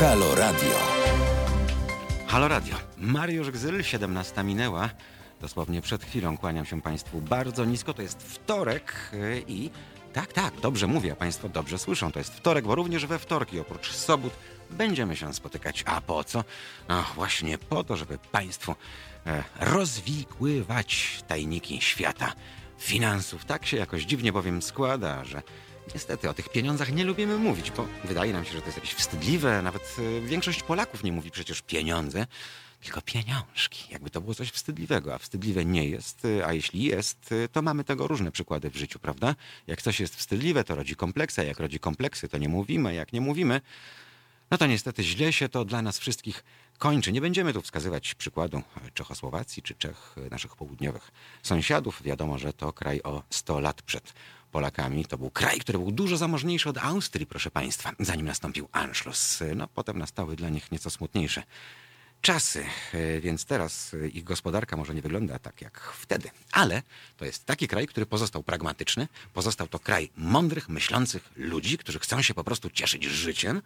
Halo Radio. Halo Radio. Mariusz Gzyl, 17 minęła. Dosłownie przed chwilą kłaniam się Państwu bardzo nisko. To jest wtorek yy, i tak, tak, dobrze mówię, Państwo dobrze słyszą. To jest wtorek, bo również we wtorki, oprócz sobot, będziemy się spotykać. A po co? No właśnie po to, żeby Państwu e, rozwikływać tajniki świata finansów. Tak się jakoś dziwnie bowiem składa, że niestety o tych pieniądzach nie lubimy mówić, bo wydaje nam się, że to jest jakieś wstydliwe. Nawet e, większość Polaków nie mówi przecież pieniądze, tylko pieniążki. Jakby to było coś wstydliwego, a wstydliwe nie jest, e, a jeśli jest, e, to mamy tego różne przykłady w życiu, prawda? Jak coś jest wstydliwe, to rodzi kompleksy, a jak rodzi kompleksy, to nie mówimy, jak nie mówimy, no to niestety źle się to dla nas wszystkich kończy. Nie będziemy tu wskazywać przykładu Czechosłowacji czy Czech, naszych południowych sąsiadów. Wiadomo, że to kraj o 100 lat przed Polakami. To był kraj, który był dużo zamożniejszy od Austrii, proszę Państwa, zanim nastąpił Anschluss. No potem nastały dla nich nieco smutniejsze czasy, e, więc teraz e, ich gospodarka może nie wygląda tak jak wtedy. Ale to jest taki kraj, który pozostał pragmatyczny, pozostał to kraj mądrych, myślących ludzi, którzy chcą się po prostu cieszyć życiem.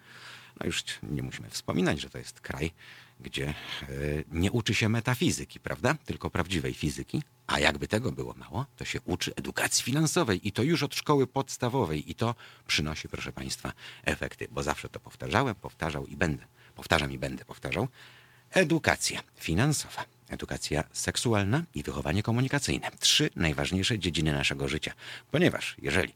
No już nie musimy wspominać, że to jest kraj, gdzie e, nie uczy się metafizyki, prawda? Tylko prawdziwej fizyki. A jakby tego było mało, to się uczy edukacji finansowej i to już od szkoły podstawowej i to przynosi, proszę Państwa, efekty, bo zawsze to powtarzałem, powtarzał i będę, powtarzam i będę powtarzał. Edukacja finansowa, edukacja seksualna i wychowanie komunikacyjne. Trzy najważniejsze dziedziny naszego życia. Ponieważ jeżeli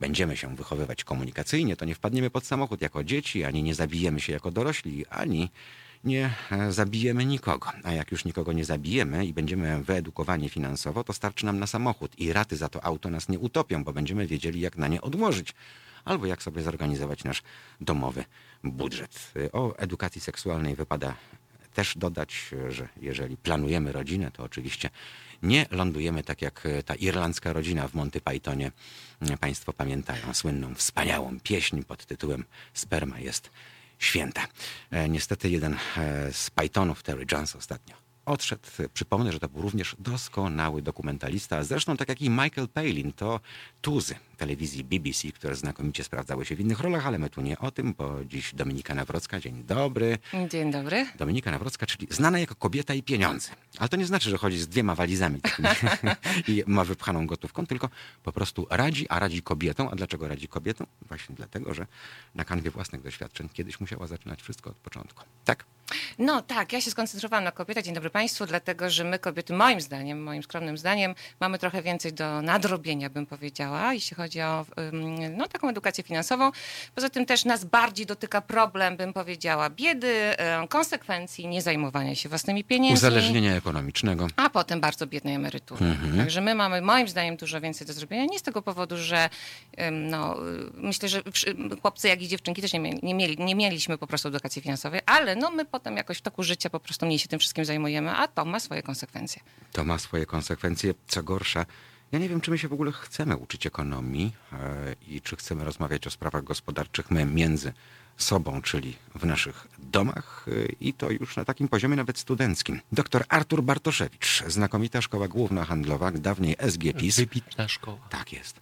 będziemy się wychowywać komunikacyjnie, to nie wpadniemy pod samochód jako dzieci, ani nie zabijemy się jako dorośli, ani nie e, zabijemy nikogo. A jak już nikogo nie zabijemy i będziemy wyedukowani finansowo, to starczy nam na samochód i raty za to auto nas nie utopią, bo będziemy wiedzieli, jak na nie odłożyć albo jak sobie zorganizować nasz domowy budżet. O edukacji seksualnej wypada też dodać, że jeżeli planujemy rodzinę, to oczywiście nie lądujemy tak jak ta irlandzka rodzina w Monty Pythonie. Państwo pamiętają słynną, wspaniałą pieśń pod tytułem Sperma jest święta. E, niestety jeden e, z Pythonów, Terry Jones ostatnio odszedł. Przypomnę, że to był również doskonały dokumentalista. Zresztą tak jak i Michael Palin, to tuzy telewizji BBC, które znakomicie sprawdzały się w innych rolach, ale my tu nie o tym, bo dziś Dominika Nawrocka. Dzień dobry. Dzień dobry. Dominika Nawrocka, czyli znana jako kobieta i pieniądze. Ale to nie znaczy, że chodzi z dwiema walizami i ma wypchaną gotówką, tylko po prostu radzi, a radzi kobietą. A dlaczego radzi kobietą? Właśnie dlatego, że na kanwie własnych doświadczeń kiedyś musiała zaczynać wszystko od początku. Tak? No tak, ja się skoncentrowałam na kobietach. Dzień dobry Państwu, dlatego że my kobiety, moim zdaniem, moim skromnym zdaniem, mamy trochę więcej do nadrobienia, bym powiedziała, jeśli chodzi o no, taką edukację finansową. Poza tym też nas bardziej dotyka problem, bym powiedziała, biedy, konsekwencji, niezajmowania się własnymi pieniędzmi. Uzależnienia ekonomicznego. A potem bardzo biednej emerytury. Mhm. Także my mamy, moim zdaniem, dużo więcej do zrobienia. Nie z tego powodu, że no, myślę, że chłopcy, jak i dziewczynki też nie, mieli, nie, mieli, nie mieliśmy po prostu edukacji finansowej, ale no, my potem jakoś w toku życia po prostu mniej się tym wszystkim zajmujemy, a to ma swoje konsekwencje. To ma swoje konsekwencje. Co gorsza, ja nie wiem, czy my się w ogóle chcemy uczyć ekonomii e, i czy chcemy rozmawiać o sprawach gospodarczych my między sobą, czyli w naszych domach e, i to już na takim poziomie nawet studenckim. Doktor Artur Bartoszewicz, znakomita szkoła główna handlowa, dawniej SGPiS. Wybitna szkoła. Tak jest.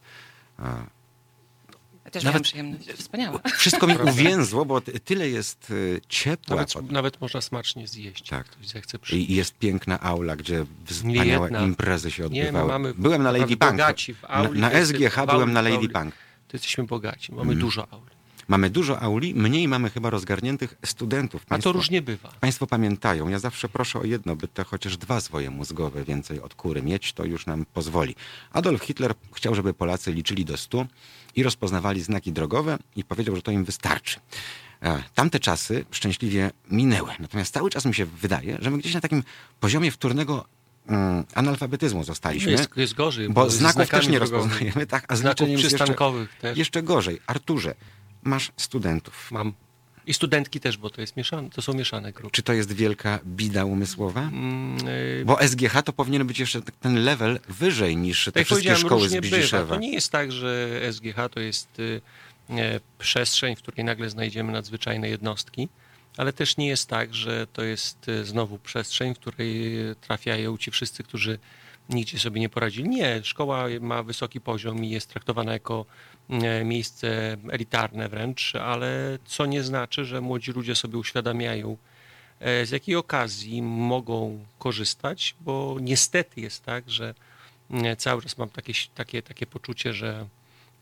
Też nawet, przyjemność. Wspaniałe. Wszystko mi uwięzło, bo tyle jest y, ciepła. Nawet, pod... nawet można smacznie zjeść. Tak. Ktoś zechce I jest piękna aula, gdzie wspaniałe imprezy się odbywały. Nie, no mamy byłem na Lady Punk. Auli, na, na SGH byłem na Lady Punk. To jesteśmy bogaci. Mamy mm. dużo auli. Mamy dużo auli, mniej mamy chyba rozgarniętych studentów. Państwo, A to różnie bywa. Państwo pamiętają, ja zawsze proszę o jedno, by te chociaż dwa zwoje mózgowe więcej od kury mieć, to już nam pozwoli. Adolf Hitler chciał, żeby Polacy liczyli do stu i rozpoznawali znaki drogowe i powiedział, że to im wystarczy. E, tamte czasy szczęśliwie minęły. Natomiast cały czas mi się wydaje, że my gdzieś na takim poziomie wtórnego mm, analfabetyzmu zostaliśmy. Jest, jest gorzej. Bo, bo znaków też nie rozpoznajemy, tak, a znaków przystankowych jeszcze, też. Jeszcze gorzej. Arturze, masz studentów. Mam. I studentki też, bo to jest mieszane, to są mieszane grupy. Czy to jest wielka bida umysłowa? Mm, y bo SGH to powinien być jeszcze ten level wyżej niż te tak wszystkie szkoły z Bidziszewa. To nie jest tak, że SGH to jest y, e, przestrzeń, w której nagle znajdziemy nadzwyczajne jednostki, ale też nie jest tak, że to jest y, znowu przestrzeń, w której trafiają ci wszyscy, którzy nigdzie sobie nie poradzili. Nie, szkoła ma wysoki poziom i jest traktowana jako miejsce elitarne wręcz, ale co nie znaczy, że młodzi ludzie sobie uświadamiają, e, z jakiej okazji mogą korzystać, bo niestety jest tak, że e, cały czas mam takie, takie, takie poczucie, że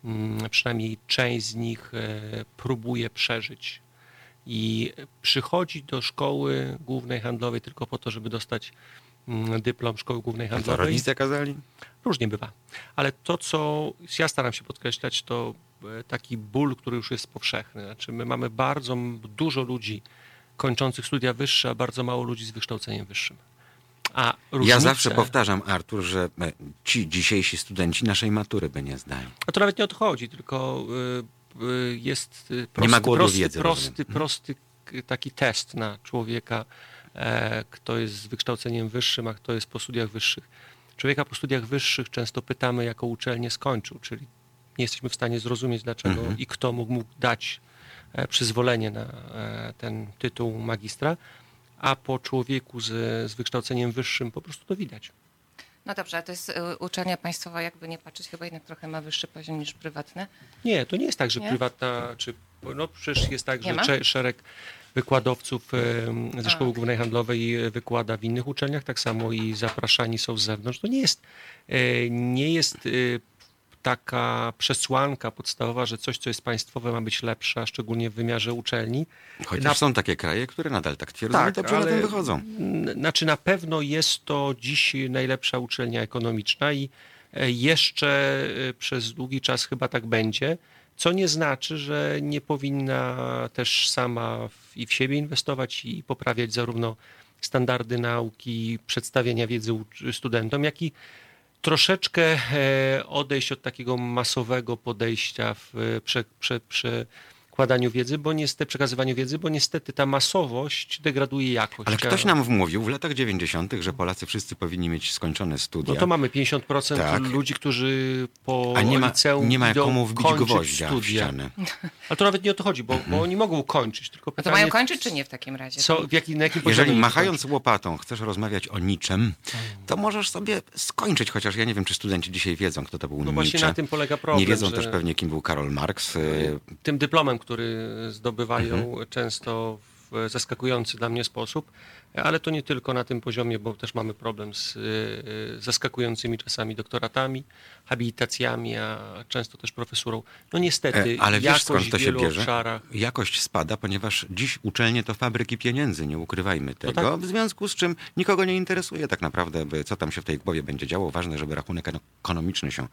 mm, przynajmniej część z nich e, próbuje przeżyć i przychodzi do szkoły głównej handlowej tylko po to, żeby dostać mm, dyplom szkoły głównej A handlowej. rodzice kazali? Różnie bywa. Ale to, co ja staram się podkreślać, to e, taki ból, który już jest powszechny. Znaczy, my mamy bardzo dużo ludzi kończących studia wyższe, a bardzo mało ludzi z wykształceniem wyższym. A różnice, Ja zawsze powtarzam, Artur, że e, ci dzisiejsi studenci naszej matury by nie zdali. A to nawet nie o to chodzi, tylko y, jest prosty, Nie ma głodu prosty, wiedzy, prosty, rozumiem. prosty k- taki test na człowieka, e, kto jest z wykształceniem wyższym, a kto jest po studiach wyższych. Człowieka po studiach wyższych często pytamy, jaką uczelnię skończył, czyli nie jesteśmy w stanie zrozumieć, dlaczego Mhm. i kto mógł, mógł dać e, przyzwolenie na e, ten tytuł magistra, a po człowieku z, z wykształceniem wyższym po prostu to widać. No dobrze, a to jest y, uczelnia państwowa, jakby nie patrzeć, chyba jednak trochę ma wyższy poziom niż prywatne. Nie, to nie jest tak, że Nie? prywatna, czy no przecież jest tak, Nie że ma? szereg wykładowców ze A, szkoły głównej handlowej e, wykłada w innych uczelniach, tak samo i zapraszani są z zewnątrz. To nie jest, e, nie jest e, taka przesłanka podstawowa, że coś, co jest państwowe ma być lepsze, szczególnie w wymiarze uczelni. Chociaż Na- są takie kraje, które nadal tak twierdzą Tak, i dobrze ale- na tym wychodzą. Znaczy na pewno jest to dziś najlepsza uczelnia ekonomiczna i jeszcze przez długi czas chyba tak będzie, co nie znaczy, że nie powinna też sama w, i w siebie inwestować i poprawiać zarówno standardy nauki, przedstawienia wiedzy studentom, jak i troszeczkę e, odejść od takiego masowego podejścia w e, prze, prze, przekładaniu wiedzy, bo niestety, przekazywaniu wiedzy, bo niestety ta masowość degraduje jakość. Ale ktoś nam wmówił w latach 90., że Polacy wszyscy powinni mieć skończone studia. No to mamy 50% Tak. ludzi, którzy po A nie ma, liceum nie ma komu wbić kończyć gwoździa w studia. ścianę. Ale to nawet nie o to chodzi, bo, bo oni mogą kończyć, tylko No to pytanie, mają kończyć, czy nie w takim razie? co, w jaki, na jakim Jeżeli machając łopatą chcesz rozmawiać o niczym, to możesz sobie skończyć, chociaż ja nie wiem, czy studenci dzisiaj wiedzą, kto to był No właśnie Nietzsche. na tym polega problem, Nie wiedzą że- też pewnie, kim był Karol Marx. y, tym dyplomem, który zdobywają Mhm. często w zaskakujący dla mnie sposób, ale to nie tylko na tym poziomie, bo też mamy problem z y, zaskakującymi czasami doktoratami, habilitacjami, a często też profesurą. No niestety, E, Ale wiesz jakość skąd to się wielu bierze? obszarach Jakość spada, ponieważ dziś uczelnie to fabryki pieniędzy, nie ukrywajmy tego. tak. W związku z czym nikogo nie interesuje tak naprawdę, co tam się w tej głowie będzie działo. Ważne, żeby rachunek ekonomiczny się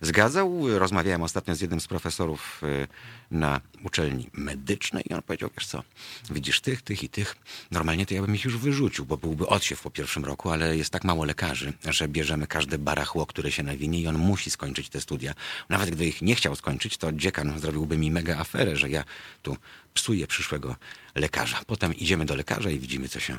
zgadzał. Rozmawiałem ostatnio z jednym z profesorów y, na uczelni medycznej i on powiedział, wiesz co, widzisz tych, tych i tych. Normalnie to ja bym ich już wyrzucił, bo byłby odsiew po pierwszym roku, ale jest tak mało lekarzy, że bierzemy każde barachło, które się nawinie i on musi skończyć te studia. Nawet gdyby ich nie chciał skończyć, to dziekan zrobiłby mi mega aferę, że ja tu psuję przyszłego lekarza. Potem idziemy do lekarza i widzimy, co się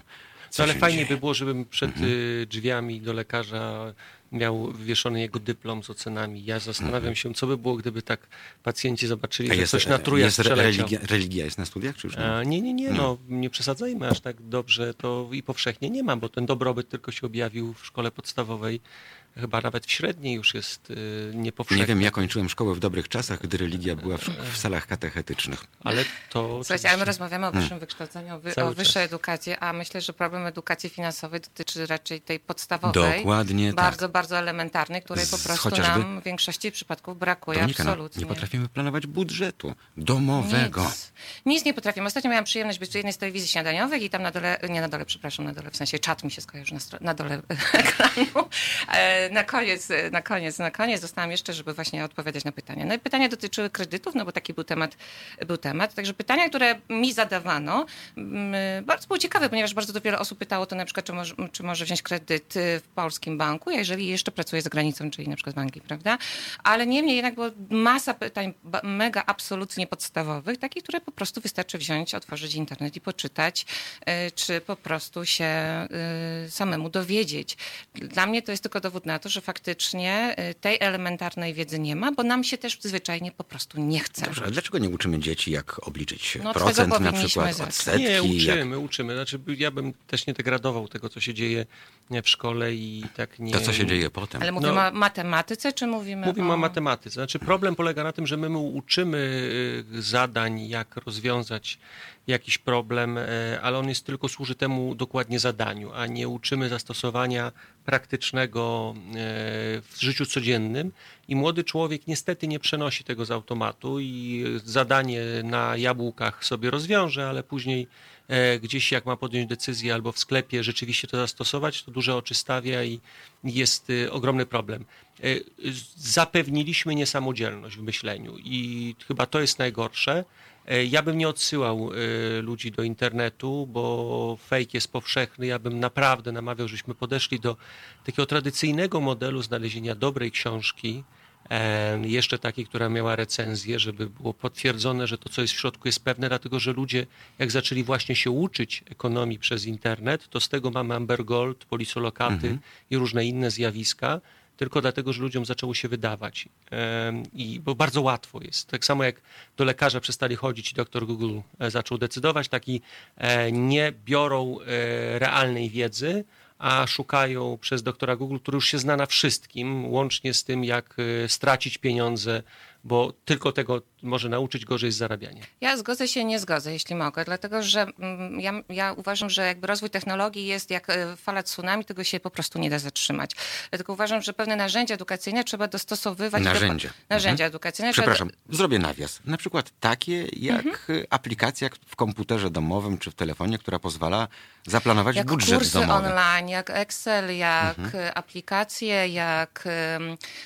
co No ale fajnie dzieje. Mhm. by było, żebym przed y, drzwiami do lekarza miał wywieszony jego dyplom z ocenami. Ja zastanawiam się, co by było, gdyby tak pacjenci zobaczyli, Mhm. Że ktoś na truja jest przeleciał. religia, religia jest na studiach, czy już nie? A, nie, nie, nie, Nie. no nie przesadzajmy aż tak dobrze, to i powszechnie nie ma, bo ten dobrobyt tylko się objawił w szkole podstawowej, chyba nawet w średniej już jest y, niepowszechny. Nie wiem, ja kończyłem szkołę w dobrych czasach, gdy religia była w, w salach katechetycznych. Ale to Słuchajcie, ale my rozmawiamy o wyższym wykształceniu, o, wy, Cały o wyższej czas. edukacji, a myślę, że problem edukacji finansowej dotyczy raczej tej podstawowej. Dokładnie Bardzo, tak. bardzo elementarnej, której po prostu chociażby- nam w większości przypadków brakuje Dominika, no, absolutnie. nie potrafimy planować budżetu domowego. Nic, nic nie potrafimy. Ostatnio miałam przyjemność być w jednej z telewizji śniadaniowych i tam na dole, nie na dole, przepraszam, na dole, w sensie czat mi się skojarzy na, na dole ekranu. E, Na koniec, na koniec, na koniec dostałam jeszcze, żeby właśnie odpowiadać na pytania. No i pytania dotyczyły kredytów, no bo taki był temat, był temat. Także pytania, które mi zadawano, mm, bardzo były ciekawe, ponieważ bardzo wiele osób pytało to na przykład, czy może, czy może wziąć kredyt w polskim banku, jeżeli jeszcze pracuje za granicą, czyli na przykład Anglii, prawda? Ale niemniej jednak było masa pytań mega absolutnie podstawowych, takich, które po prostu wystarczy wziąć, otworzyć internet i poczytać, y, czy po prostu się y, samemu dowiedzieć. Dla mnie to jest tylko dowód na to, że faktycznie y, tej elementarnej wiedzy nie ma, bo nam się też zwyczajnie po prostu nie chce. Dobrze, ale dlaczego nie uczymy dzieci, jak obliczyć No, procent na przykład, zacząć. odsetki? Nie, jak... uczymy, uczymy. Znaczy, ja bym też nie degradował tego, co się dzieje w szkole i tak nie... To, co się dzieje potem. Ale mówimy No. o matematyce, czy mówimy Mówimy o... o matematyce. Znaczy problem polega na tym, że my mu uczymy y, zadań, jak rozwiązać jakiś problem, e, ale on jest tylko służy temu dokładnie zadaniu, a nie uczymy zastosowania praktycznego e, w życiu codziennym i młody człowiek niestety nie przenosi tego z automatu i zadanie na jabłkach sobie rozwiąże, ale później e, gdzieś jak ma podjąć decyzję albo w sklepie rzeczywiście to zastosować, to duże oczy stawia i jest y, ogromny problem. E, Zapewniliśmy niesamodzielność w myśleniu i chyba to jest najgorsze. E, Ja bym nie odsyłał e, ludzi do internetu, bo fake jest powszechny. Ja bym naprawdę namawiał, żebyśmy podeszli do takiego tradycyjnego modelu znalezienia dobrej książki, e, jeszcze takiej, która miała recenzję, żeby było potwierdzone, że to, co jest w środku, jest pewne, dlatego że ludzie, jak zaczęli właśnie się uczyć ekonomii przez internet, to z tego mamy Amber Gold, polisolokaty i różne inne zjawiska, tylko dlatego, że ludziom zaczęło się wydawać. I, bo bardzo łatwo jest. Tak samo jak do lekarza przestali chodzić i doktor Google e, zaczął decydować, taki e, nie biorą e, realnej wiedzy, a szukają przez doktora Google, który już się zna na wszystkim, łącznie z tym, jak stracić pieniądze, bo tylko tego może nauczyć gorzej z zarabiania. Ja zgodzę się, nie zgodzę, jeśli mogę, dlatego że mm, ja, ja uważam, że jakby rozwój technologii jest jak e, fala tsunami, tego się po prostu nie da zatrzymać. Dlatego uważam, że pewne narzędzia edukacyjne trzeba dostosowywać Narzędzia. do narzędzia edukacyjne. trzeba- Przepraszam, zrobię nawias. Na przykład takie jak Mhm. y, aplikacja w komputerze domowym czy w telefonie, która pozwala zaplanować jak budżet kursy domowy. online, jak Excel, jak Mhm. e, aplikacje, jak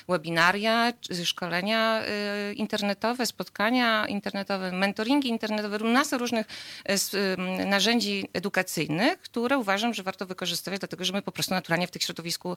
webinaria, czy szkolenia e, internetowe, spotkania internetowe, mentoringi internetowe, masę różnych e, narzędzi edukacyjnych, które uważam, że warto wykorzystywać, dlatego że my po prostu naturalnie w tych środowisku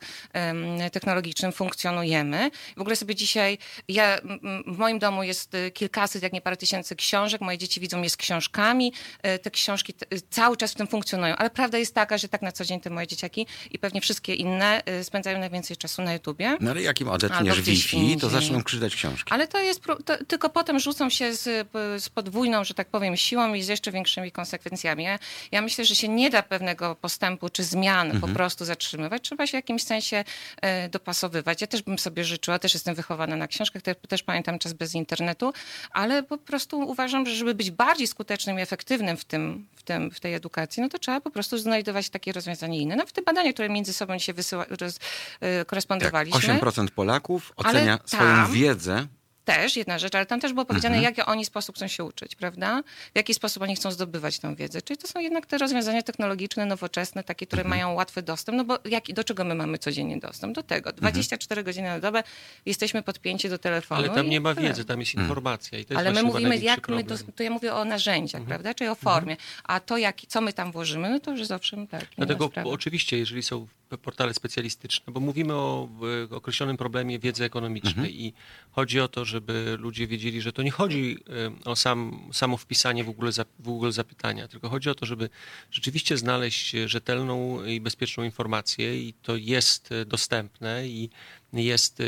technologicznym funkcjonujemy. W ogóle sobie dzisiaj, ja, w moim domu jest e, kilkaset, jak nie parę tysięcy książek, moje dzieci widzą mnie z książkami, e, te książki cały czas w tym funkcjonują, ale prawda jest taka, że tak na co dzień te moje dzieciaki i pewnie wszystkie inne spędzają najwięcej czasu na YouTubie. No ale jak im Albo odetniesz Wi-Fi, to zaczną krzyczeć książki. Ale to jest, pró- to, tylko potem rzucą się z, z podwójną, że tak powiem, siłą i z jeszcze większymi konsekwencjami. Ja, ja myślę, że się nie da pewnego postępu czy zmian po prostu zatrzymywać. Trzeba się w jakimś sensie e, dopasowywać. Ja też bym sobie życzyła, też jestem wychowana na książkach, te, też pamiętam czas bez internetu, ale po prostu uważam, że żeby być bardziej skutecznym i efektywnym w, tym, w, tym, w tej edukacji, no to trzeba po prostu znajdować takie rozwiązanie inne. No w te badania, które między sobą się wysyła, roz, e, Tak, korespondowaliśmy. 8% Polaków ocenia swoją tam- wiedzę Też jedna rzecz, ale tam też było powiedziane, Mhm. jaki oni sposób chcą się uczyć, prawda? W jaki sposób oni chcą zdobywać tą wiedzę. Czyli to są jednak te rozwiązania technologiczne, nowoczesne, takie, które Mhm. mają łatwy dostęp. No bo jak, do czego my mamy codziennie dostęp? Do tego. 24 godziny na dobę jesteśmy podpięci do telefonu. Ale tam i nie ma wiedzy, tam jest informacja. I to jest Ale my mówimy, jak my. Mhm. to ja mówię o narzędziach, prawda? Czyli o formie. A to, jak, co my tam włożymy, no to już zawsze tak. Dlatego oczywiście, jeżeli są portale specjalistyczne, bo mówimy o określonym problemie wiedzy ekonomicznej i chodzi o to, żeby ludzie wiedzieli, że to nie chodzi e, o sam, samo wpisanie w Google, w Google zapytania, tylko chodzi o to, żeby rzeczywiście znaleźć e, rzetelną i bezpieczną informację i to jest e, dostępne i jest,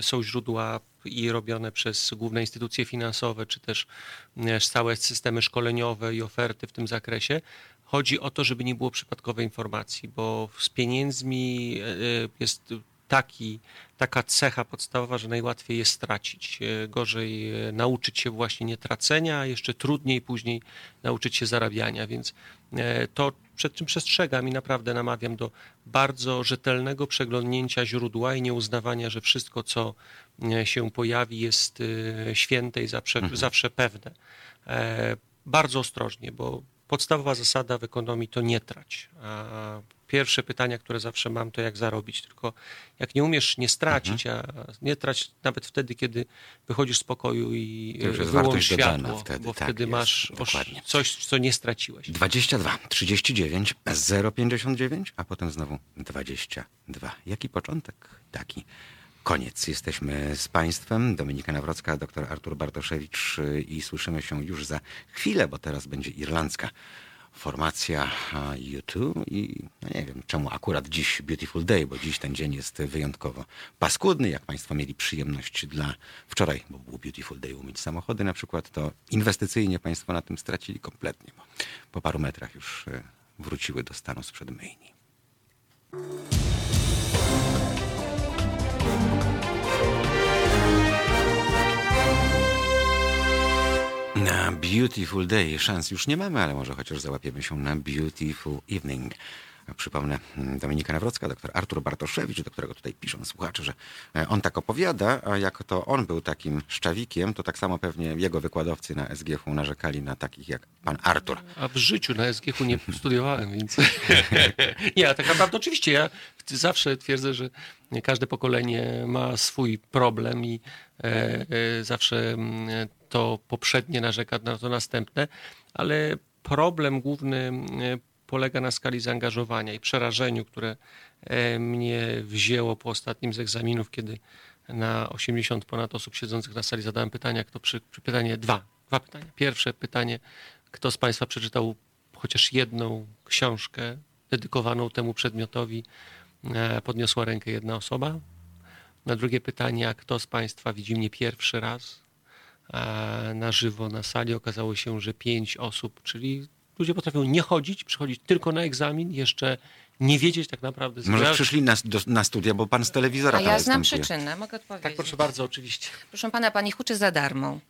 są źródła i robione przez główne instytucje finansowe, czy też e, całe systemy szkoleniowe i oferty w tym zakresie. Chodzi o to, żeby nie było przypadkowej informacji, bo z pieniędzmi e, e, jest taki, taka cecha podstawowa, że najłatwiej jest stracić. E, Gorzej nauczyć się właśnie nie tracenia, a jeszcze trudniej później nauczyć się zarabiania, więc to przed czym przestrzegam i naprawdę namawiam do bardzo rzetelnego przeglądnięcia źródła i nieuznawania, że wszystko, co się pojawi, jest święte i zawsze, zawsze pewne. Bardzo ostrożnie, bo podstawowa zasada w ekonomii to nie trać. A pierwsze pytania, które zawsze mam, to jak zarobić. Tylko jak nie umiesz nie stracić, a nie trać nawet wtedy, kiedy wychodzisz z pokoju i To już jest wartość dodana światło, wtedy, bo tak wtedy jest, masz dokładnie. coś, co nie straciłeś. 22, 39, 059, a potem znowu 22. Jaki początek? Taki koniec. Jesteśmy z Państwem, Dominika Nawrocka, dr Artur Bartoszewicz y, i słyszymy się już za chwilę, bo teraz będzie irlandzka formacja U2 i no nie wiem czemu akurat dziś Beautiful Day, bo dziś ten dzień jest wyjątkowo paskudny. Jak Państwo mieli przyjemność dla wczoraj, bo był Beautiful Day umyć samochody na przykład, to inwestycyjnie Państwo na tym stracili kompletnie, bo po paru metrach już y, wróciły do stanu sprzed myjni. A Beautiful Day. Szans już nie mamy, ale może chociaż załapiemy się na Beautiful Evening. Przypomnę, mm, Dominika Nawrocka, doktor Artur Bartoszewicz, do którego tutaj piszą słuchacze, że e, on tak opowiada, a jak to on był takim szczawikiem, to tak samo pewnie jego wykładowcy na SGH narzekali na takich jak pan Artur. A w życiu na SGH nie studiowałem, więc nie, a tak naprawdę oczywiście ja zawsze twierdzę, że każde pokolenie ma swój problem i e, e, zawsze mm, to poprzednie narzeka na to następne, ale problem główny e, polega na skali zaangażowania i przerażeniu, które e, mnie wzięło po ostatnim z egzaminów, kiedy na 80 ponad osób siedzących na sali zadałem pytania, kto przy, przy pytanie dwa, dwa pytania. Pierwsze pytanie, kto z Państwa przeczytał chociaż jedną książkę dedykowaną temu przedmiotowi, e, podniosła rękę jedna osoba. Na drugie pytanie, a kto z Państwa widzi mnie pierwszy raz na żywo na sali? Okazało się, że pięć osób, czyli ludzie potrafią nie chodzić, przychodzić tylko na egzamin, jeszcze nie wiedzieć tak naprawdę. Może ja... przyszli na, do, na, studia, bo pan z telewizora A ja znam przyczynę, mogę odpowiedzieć. Tak, proszę bardzo, oczywiście. Proszę pana, pani huczy za darmo.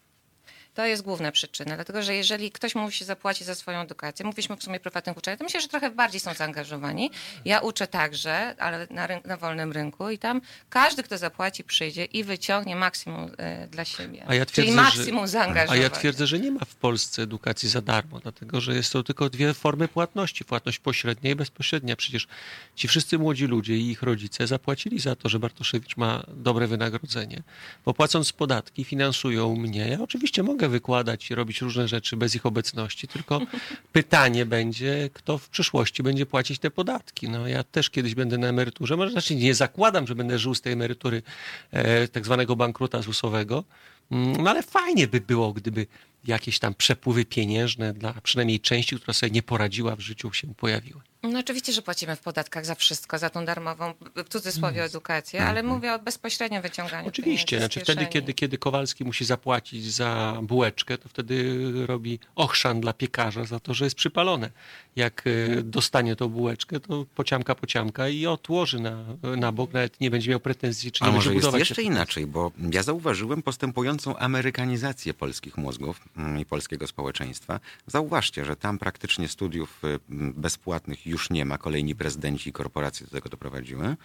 To jest główna przyczyna, dlatego że jeżeli ktoś musi zapłacić za swoją edukację, mówiliśmy w sumie o prywatnych uczelniach, to myślę, że trochę bardziej są zaangażowani. Ja uczę także, ale na, na wolnym rynku i tam każdy, kto zapłaci, przyjdzie i wyciągnie maksimum y, dla siebie. A ja twierdzę, Czyli maksimum że, zaangażowania. A ja twierdzę, że nie ma w Polsce edukacji za darmo, dlatego że jest to tylko dwie formy płatności. Płatność pośrednia i bezpośrednia. Przecież ci wszyscy młodzi ludzie i ich rodzice zapłacili za to, że Bartoszewicz ma dobre wynagrodzenie. Bo płacąc podatki finansują mnie. Ja oczywiście mogę mogę wykładać i robić różne rzeczy bez ich obecności, tylko pytanie będzie, kto w przyszłości będzie płacić te podatki. No ja też kiedyś będę na emeryturze, może znaczy nie zakładam, że będę żył z tej emerytury e, tak zwanego bankruta ZUS-owego, mm, no ale fajnie by było, gdyby jakieś tam przepływy pieniężne dla przynajmniej części, która sobie nie poradziła w życiu, się pojawiły. No oczywiście, że płacimy w podatkach za wszystko, za tą darmową, w cudzysłowie, edukację, ale -hmm. mówię o bezpośrednim wyciąganiu Oczywiście, znaczy wtedy, kiedy, kiedy Kowalski musi zapłacić za bułeczkę, to wtedy robi ochrzan dla piekarza za to, że jest przypalone. Jak e, dostanie tą bułeczkę, to pociamka, pociamka i odłoży na, na bok, nawet nie będzie miał pretensji, czy nie A może jest jeszcze inaczej, bo ja zauważyłem postępującą amerykanizację polskich mózgów mm, i polskiego społeczeństwa. Zauważcie, że tam praktycznie studiów y, bezpłatnych już nie ma. Kolejni prezydenci i korporacje do tego doprowadziły.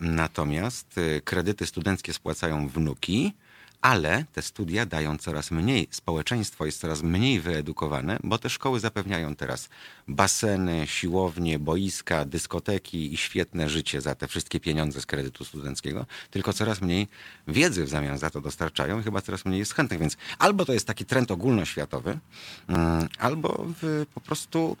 Natomiast y, kredyty studenckie spłacają wnuki, ale te studia dają coraz mniej, społeczeństwo jest coraz mniej wyedukowane, bo te szkoły zapewniają teraz baseny, siłownie, boiska, dyskoteki i świetne życie za te wszystkie pieniądze z kredytu studenckiego, tylko coraz mniej wiedzy w zamian za to dostarczają i chyba coraz mniej jest chętnych, więc albo to jest taki trend ogólnoświatowy, mm, albo po prostu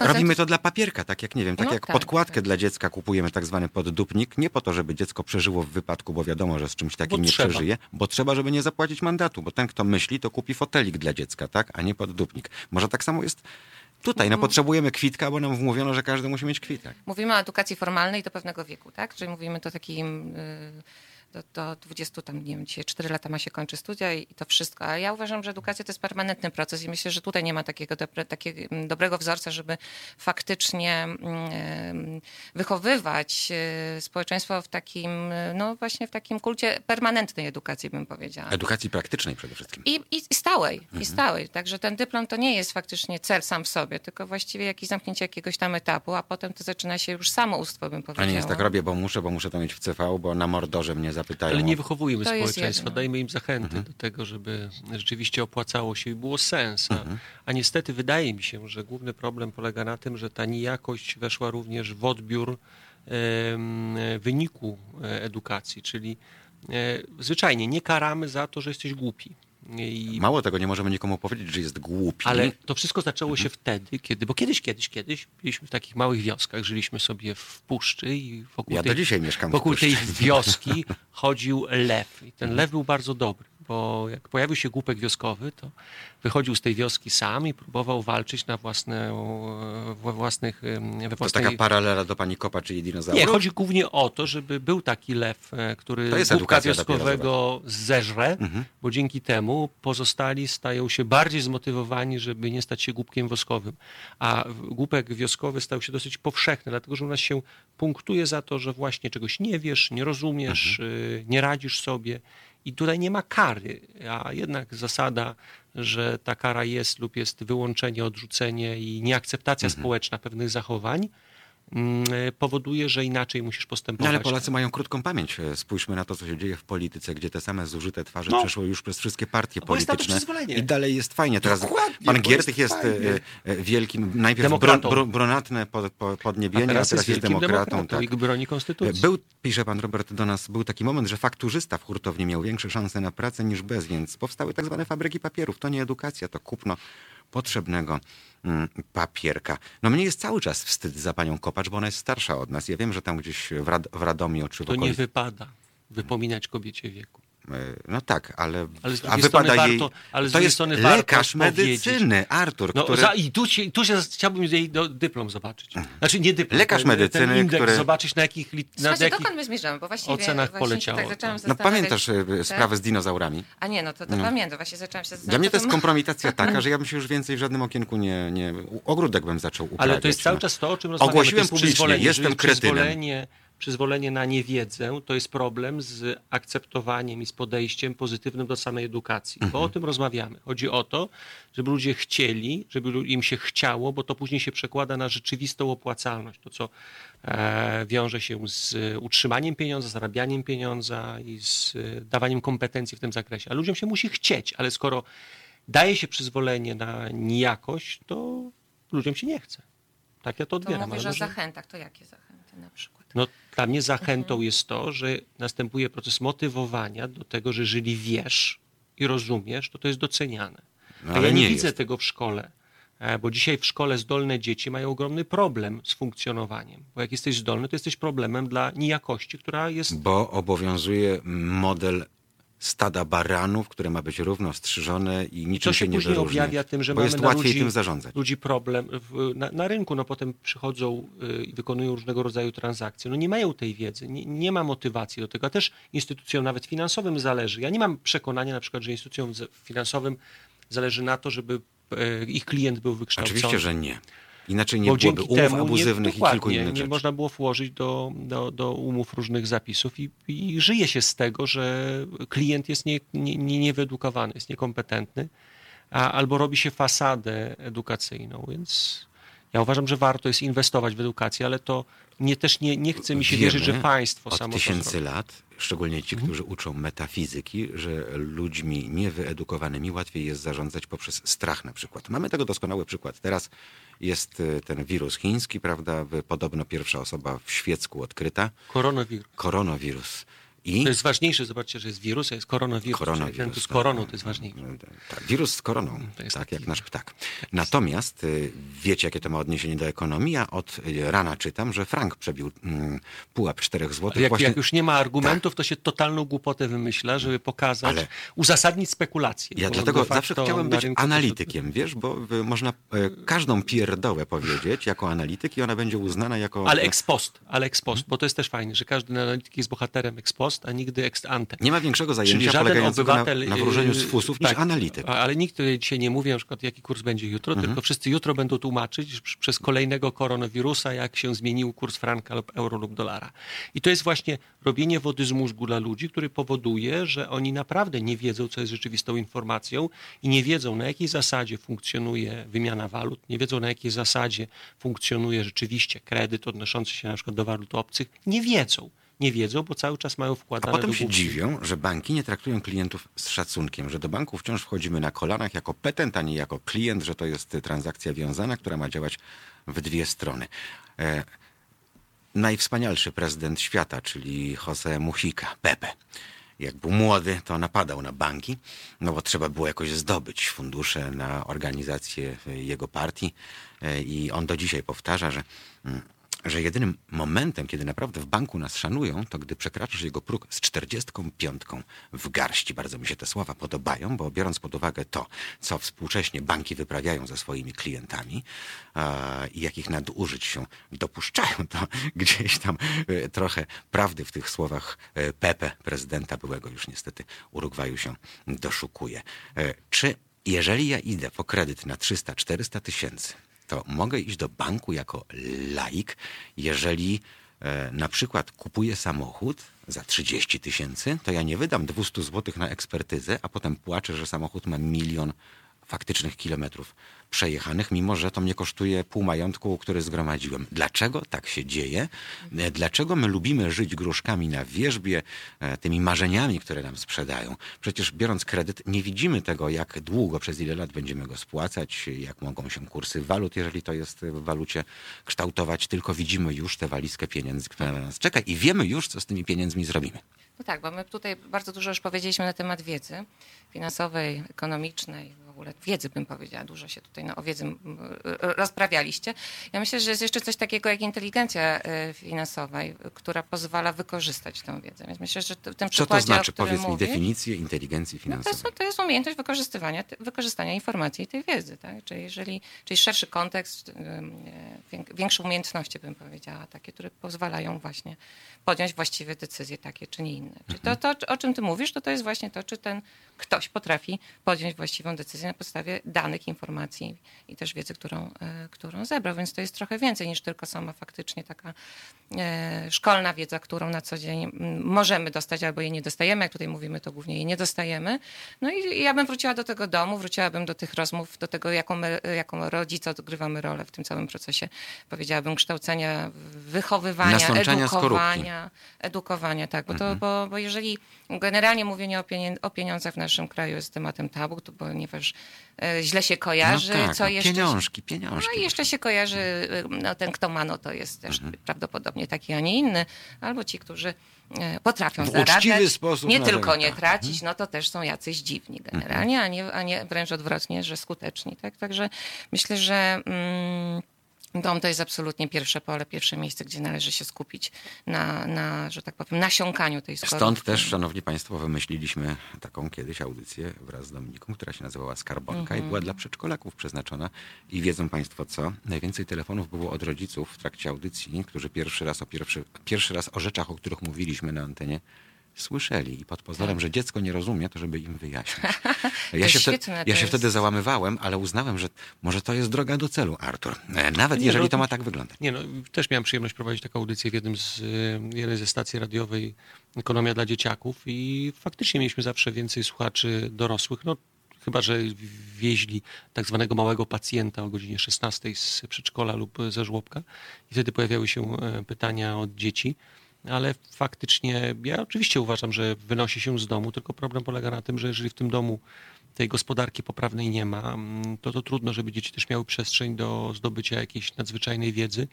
Robimy to dla papierka, tak jak nie wiem, tak no jak tak, podkładkę tak. dla dziecka kupujemy tak zwany poddupnik, nie po to, żeby dziecko przeżyło w wypadku, bo wiadomo, że z czymś takim bo nie trzeba. przeżyje, bo trzeba, żeby nie zapłacić mandatu, bo ten, kto myśli, to kupi fotelik dla dziecka, tak, a nie poddupnik. Może tak samo jest Tutaj no, potrzebujemy kwitka, bo nam wmówiono, że każdy musi mieć kwitek. Mówimy o edukacji formalnej do pewnego wieku, tak? Czyli mówimy to takim. Yy do, do 20, tam nie wiem, dzisiaj 4 lata ma się kończy studia i, i to wszystko. Ale ja uważam, że edukacja to jest permanentny proces i myślę, że tutaj nie ma takiego, dobre, takiego mm, dobrego wzorca, żeby faktycznie um, wychowywać e, społeczeństwo w takim, no właśnie w takim kulcie permanentnej edukacji, bym powiedziała. Edukacji praktycznej przede wszystkim. I, i stałej, mhm. i stałej. Także ten dyplom to nie jest faktycznie cel sam w sobie, tylko właściwie jakieś zamknięcie jakiegoś tam etapu, a potem to zaczyna się już samoustwo, bym powiedziała. A nie jest tak, robię, bo muszę, bo muszę to mieć w CV, bo na mordorze mnie zapytają. Ale nie wychowujemy społeczeństwa, dajmy im zachęty mhm. do tego, żeby rzeczywiście opłacało się i było sens. A, mhm. a niestety wydaje mi się, że główny problem polega na tym, że ta nijakość weszła również w odbiór e, wyniku edukacji, czyli e, zwyczajnie nie karamy za to, że jesteś głupi. I... Mało tego, nie możemy nikomu powiedzieć, że jest głupi. Ale to wszystko zaczęło się wtedy, kiedy, bo kiedyś, kiedyś, kiedyś byliśmy w takich małych wioskach, żyliśmy sobie w puszczy i wokół, ja tej, do dzisiaj mieszkam wokół tej wioski chodził lew. I ten lew był bardzo dobry bo jak pojawił się głupek wioskowy, to wychodził z tej wioski sam i próbował walczyć na własne, we własnych... We własnej... To taka paralela do pani Kopa, czyli dinozaurów? Nie, chodzi głównie o to, żeby był taki lew, e, który głupka wioskowego zeżre, mhm. bo dzięki temu pozostali stają się bardziej zmotywowani, żeby nie stać się głupkiem woskowym. A głupek wioskowy stał się dosyć powszechny, dlatego że u nas się punktuje za to, że właśnie czegoś nie wiesz, nie rozumiesz, mhm. Y, nie radzisz sobie I tutaj nie ma kary, a jednak zasada, że ta kara jest lub jest wyłączenie, odrzucenie i nieakceptacja Mhm. społeczna pewnych zachowań, powoduje, że inaczej musisz No postępować. ale Polacy mają krótką pamięć. E, Spójrzmy na to, co się dzieje w polityce, gdzie te same zużyte twarze No. przeszły już przez wszystkie partie No jest polityczne. I dalej jest fajnie. Teraz Dokładnie, pan Giertych jest jest, e, e, wielkim, najpierw Demokratą. bro, brunatne pod, po, a podniebienie, teraz, jest demokratą. demokratą tak. i broni konstytucji. Był, pisze pan Robert do nas, był taki moment, że fakturzysta w hurtowni miał większe szanse na pracę niż bez, więc powstały tak zwane fabryki papierów. To nie edukacja, to kupno potrzebnego mm, papierka. No mnie jest cały czas wstyd za panią Kopacz, bo ona jest starsza od nas. Ja wiem, że tam gdzieś w, Rad w Radomiu czy w To nie wypada wypominać kobiecie wieku. E, No tak, ale, Ale z a drugiej wypada strony jej... ale to jest lekarz powiedzieć- medycyny, Artur, No, który... za, I tu, się, tu się chciałbym jej do, dyplom zobaczyć. Znaczy nie dyplom. Lekarz ten, medycyny, ten indeks, który- zobaczyć na jakich, na Słuchajcie, jakich dokąd my zmierzamy? Bo właściwie ocenach właśnie poleciało Tak zaczęłam No zastanawiać. pamiętasz e, sprawę z dinozaurami? A nie, no to, to No. pamiętam. Właśnie zaczęłam się zastanawiać. Dla mnie to jest kompromitacja taka, że ja bym się już więcej w żadnym okienku nie... nie ogródek bym zaczął uprawiać. Ale to jest cały no. czas to, o czym rozmawiamy. Ogłosiłem publicznie, jestem kretynem. Przyzwolenie, na niewiedzę to jest problem z akceptowaniem i z podejściem pozytywnym do samej edukacji. Bo Mhm. o tym rozmawiamy. Chodzi o to, żeby ludzie chcieli, żeby im się chciało, bo to później się przekłada na rzeczywistą opłacalność. To, co e, wiąże się z utrzymaniem pieniądza, zarabianiem pieniądza i z e, dawaniem kompetencji w tym zakresie. A ludziom się musi chcieć, ale skoro daje się przyzwolenie na nijakość, to ludziom się nie chce. Tak ja to To odbieram. mówisz ale o zachętach. To jakie zachęty na przykład? No, dla mnie zachętą Mhm. jest to, że następuje proces motywowania do tego, że jeżeli wiesz i rozumiesz, to to jest doceniane. No, A ale ja nie, nie widzę jest. tego w szkole, e, bo dzisiaj w szkole zdolne dzieci mają ogromny problem z funkcjonowaniem. Bo jak jesteś zdolny, to jesteś problemem dla nijakości, która jest Bo obowiązuje model stada baranów, które ma być równo strzyżone i niczym To się się nie później wyróżnia. objawia tym, że mamy jest łatwiej ludzi, tym zarządzać. ludzi problem w, na, na rynku, no potem przychodzą y, i wykonują różnego rodzaju transakcje. No nie mają tej wiedzy, nie, nie ma motywacji do tego, a też instytucjom nawet finansowym zależy. Ja nie mam przekonania na przykład, że instytucjom finansowym zależy na to, żeby e, ich klient był wykształcony. Oczywiście, że nie. Inaczej nie Bo byłoby umów temu abuzywnych nie, i kilku innych nie rzeczy. można było włożyć do, do, do umów różnych zapisów i, i żyje się z tego, że klient jest nie, nie, nie, niewyedukowany, jest niekompetentny, a, albo robi się fasadę edukacyjną, więc ja uważam, że warto jest inwestować w edukację, ale to nie, też nie, nie chce mi się Wiemy wierzyć, że państwo od samo to tysięcy lat, szczególnie ci, którzy uczą metafizyki, że ludźmi niewyedukowanymi łatwiej jest zarządzać poprzez strach na przykład. Mamy tego doskonały przykład. Teraz jest y, ten wirus chiński, prawda? Podobno pierwsza osoba w świecku odkryta. Koronawirus. Koronawirus. I To jest ważniejsze, zobaczcie, że jest wirus, a jest koronawirus. Koronawirus. Z tak. koroną to jest ważniejsze. Tak, wirus z koroną, jest tak taki- jak nasz ptak. Natomiast y, wiecie, jakie to ma odniesienie do ekonomii? Ja od y, rana czytam, że frank przebił mm, pułap 4 zł. Ale Jak, jak już nie ma argumentów, to się totalną głupotę wymyśla, żeby pokazać, Ale- uzasadnić spekulacje. Ja dlatego zawsze chciałem być rynku to- analitykiem, wiesz, bo y, można każdą pierdołę powiedzieć jako analityk i ona będzie uznana jako... Ale ex post, ale ex post, bo to jest też fajne, że każdy analityk jest bohaterem ex post, a nigdy ex ante. Nie ma większego Czyli zajęcia żaden polegającego obywatel... na, na wróżeniu z yy, fusów tak, niż analityk. Ale nikt dzisiaj nie mówi na przykład, jaki kurs będzie jutro, tylko wszyscy jutro będą tłumaczyć przez kolejnego koronawirusa, jak się zmienił kurs franka lub euro lub dolara. I to jest właśnie robienie wody z mózgu dla ludzi, który powoduje, że oni naprawdę nie wiedzą, co jest rzeczywistą informacją i nie wiedzą, na jakiej zasadzie funkcjonuje wymiana walut, nie wiedzą, na jakiej zasadzie funkcjonuje rzeczywiście kredyt odnoszący się na przykład do walut obcych. Nie wiedzą. Nie wiedzą, bo cały czas mają A wkładane potem do się dziwią, że banki nie traktują klientów z szacunkiem, że do banku wciąż wchodzimy na kolanach jako petent, a nie jako klient, że to jest transakcja wiązana, która ma działać w dwie strony. E, najwspanialszy prezydent świata, czyli José Mujica, Pepe. Jak był młody, to napadał na banki, no bo trzeba było jakoś zdobyć fundusze na organizację jego partii. E, I on do dzisiaj powtarza, że mm, że jedynym momentem, kiedy naprawdę w banku nas szanują, to gdy przekraczasz jego próg z 45 w garści. Bardzo mi się te słowa podobają, bo biorąc pod uwagę to, co współcześnie banki wyprawiają ze swoimi klientami a, i jakich nadużyć się dopuszczają, to gdzieś tam e, trochę prawdy w tych słowach e, Pepe, prezydenta byłego już niestety Urugwaju się doszukuje. E, Czy jeżeli ja idę po kredyt na 300-400 tysięcy, to mogę iść do banku jako laik, jeżeli e, na przykład kupuję samochód za 30 tysięcy, to ja nie wydam 200 zł na ekspertyzę, a potem płaczę, że samochód ma milion faktycznych kilometrów przejechanych, mimo że to mnie kosztuje pół majątku, który zgromadziłem. Dlaczego tak się dzieje? E, Dlaczego my lubimy żyć gruszkami na wierzbie, e, tymi marzeniami, które nam sprzedają? Przecież biorąc kredyt, nie widzimy tego, jak długo, przez ile lat będziemy go spłacać, jak mogą się kursy walut, jeżeli to jest w walucie, kształtować, tylko widzimy już tę walizkę pieniędzy, która na nas czeka i wiemy już, co z tymi pieniędzmi zrobimy. No tak, bo my tutaj bardzo dużo już powiedzieliśmy na temat wiedzy finansowej, ekonomicznej, ogóle wiedzy bym powiedziała, dużo się tutaj no, o wiedzy rozprawialiście. Ja myślę, że jest jeszcze coś takiego jak inteligencja y, finansowa, y, która pozwala wykorzystać tę wiedzę. Więc myślę, że t- w tym Co to znaczy? Powiedz mi mówię, definicję inteligencji no to, finansowej. jest, to jest umiejętność wykorzystywania, wykorzystania informacji i tej wiedzy. Tak? Czyli, jeżeli, czyli szerszy kontekst, e, wiek- większe umiejętności bym powiedziała, takie, które pozwalają właśnie podjąć właściwe decyzje takie czy nie inne. Czyli to, to, o czym ty mówisz, to to jest właśnie to, czy ten ktoś potrafi podjąć właściwą decyzję na podstawie danych, informacji i też wiedzy, którą, e, którą zebrał. Więc to jest trochę więcej niż tylko sama faktycznie taka szkolna wiedza, którą na co dzień mm, możemy dostać albo jej nie dostajemy. Jak tutaj mówimy, to głównie jej nie dostajemy. No i ja bym wróciła do tego domu, wróciłabym do tych rozmów, do tego, jaką, my, jaką rodzice odgrywamy rolę w tym całym procesie, powiedziałabym, kształcenia, wychowywania, edukowania, edukowania, tak, bo, to, bo, bo jeżeli generalnie mówienie o, pieniądzach w naszym kraju jest tematem tabu, to ponieważ e, źle się kojarzy, no tak, co no, jeszcze... pieniążki, pieniążki. No i jeszcze się kojarzy, y, no ten kto ma, no to jest też Mhm. prawdopodobnie taki, a nie inny. Albo ci, którzy e, potrafią W zarabiać. sposób Nie tylko nie Tak. tracić, no to też są jacyś dziwni generalnie, a, nie, a nie wręcz odwrotnie, że skuteczni. Tak? Także myślę, że mm, dom to jest absolutnie pierwsze pole, pierwsze miejsce, gdzie należy się skupić na, na że tak powiem, nasiąkaniu tej skorupki. Stąd też, szanowni państwo, wymyśliliśmy taką kiedyś audycję wraz z Dominiką, która się nazywała Skarbonka i była dla przedszkolaków przeznaczona. I wiedzą państwo co? Najwięcej telefonów było od rodziców w trakcie audycji, którzy pierwszy raz o, pierwszy, pierwszy raz o rzeczach, o których mówiliśmy na antenie, słyszeli. I pod pozorem, że dziecko nie rozumie, to żeby im wyjaśnić. Ja się, wtedy, ja się wtedy załamywałem, ale uznałem, że może to jest droga do celu, Artur. E, Nawet Nie, jeżeli no, to ma tak wyglądać. Nie no, też miałem przyjemność prowadzić taką audycję w jednym z, y, jednej ze stacji radiowej Ekonomia dla dzieciaków i faktycznie mieliśmy zawsze więcej słuchaczy dorosłych, no chyba, że wieźli tak zwanego małego pacjenta o godzinie 16 z przedszkola lub ze żłobka i wtedy pojawiały się e, pytania od dzieci. Ale faktycznie ja oczywiście uważam, że wynosi się z domu, tylko problem polega na tym, że jeżeli w tym domu tej gospodarki poprawnej nie ma, mm, to to trudno, żeby dzieci też miały przestrzeń do zdobycia jakiejś nadzwyczajnej wiedzy,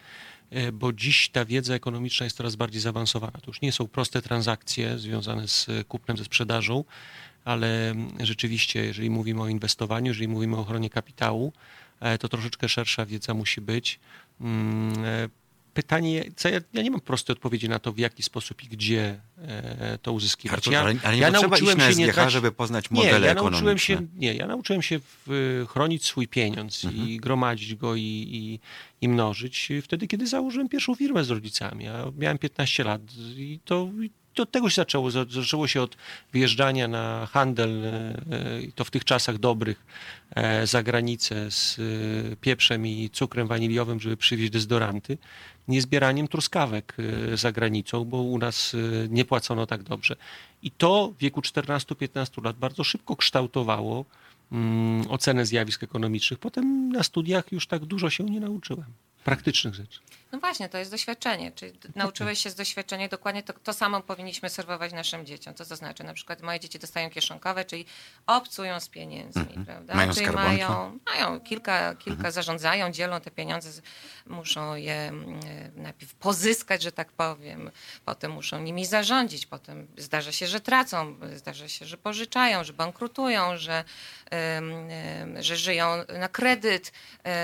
e, bo dziś ta wiedza ekonomiczna jest coraz bardziej zaawansowana. To już nie są proste transakcje związane z kupnem, ze sprzedażą, ale mm, rzeczywiście, jeżeli mówimy o inwestowaniu, jeżeli mówimy o ochronie kapitału, e, to troszeczkę szersza wiedza musi być. Pytanie, co ja, ja nie mam prostej odpowiedzi na to, w jaki sposób i gdzie e, to uzyskiwać. Artur, ja, ale, ale nie ja nauczyłem na się nie żeby poznać nie, modele ja ekonomiczne. nauczyłem się, nie, ja nauczyłem się w, chronić swój pieniądz Mhm. i gromadzić go i, i, i mnożyć wtedy, kiedy założyłem pierwszą firmę z rodzicami. Ja miałem 15 lat i to, i to od tego się zaczęło. Za- Zaczęło się od wyjeżdżania na handel, e, e, i to w tych czasach dobrych, e, za granicę z pieprzem i cukrem waniliowym, żeby przywieźć dezodoranty, nie zbieraniem truskawek za granicą, bo u nas nie płacono tak dobrze. I to w wieku 14-15 lat bardzo szybko kształtowało mm, ocenę zjawisk ekonomicznych. Potem na studiach już tak dużo się nie nauczyłem. Praktycznych rzeczy. No właśnie, to jest doświadczenie. Czyli nauczyłeś się z doświadczenia dokładnie to, to samo powinniśmy serwować naszym dzieciom. Co to znaczy? Na przykład moje dzieci dostają kieszonkowe, czyli obcują z pieniędzmi, prawda? Mają czyli mają, mają kilka, kilka zarządzają, dzielą te pieniądze, muszą je mm, najpierw pozyskać, że tak powiem, potem muszą nimi zarządzić, potem zdarza się, że tracą, zdarza się, że pożyczają, że bankrutują, że, że żyją na kredyt.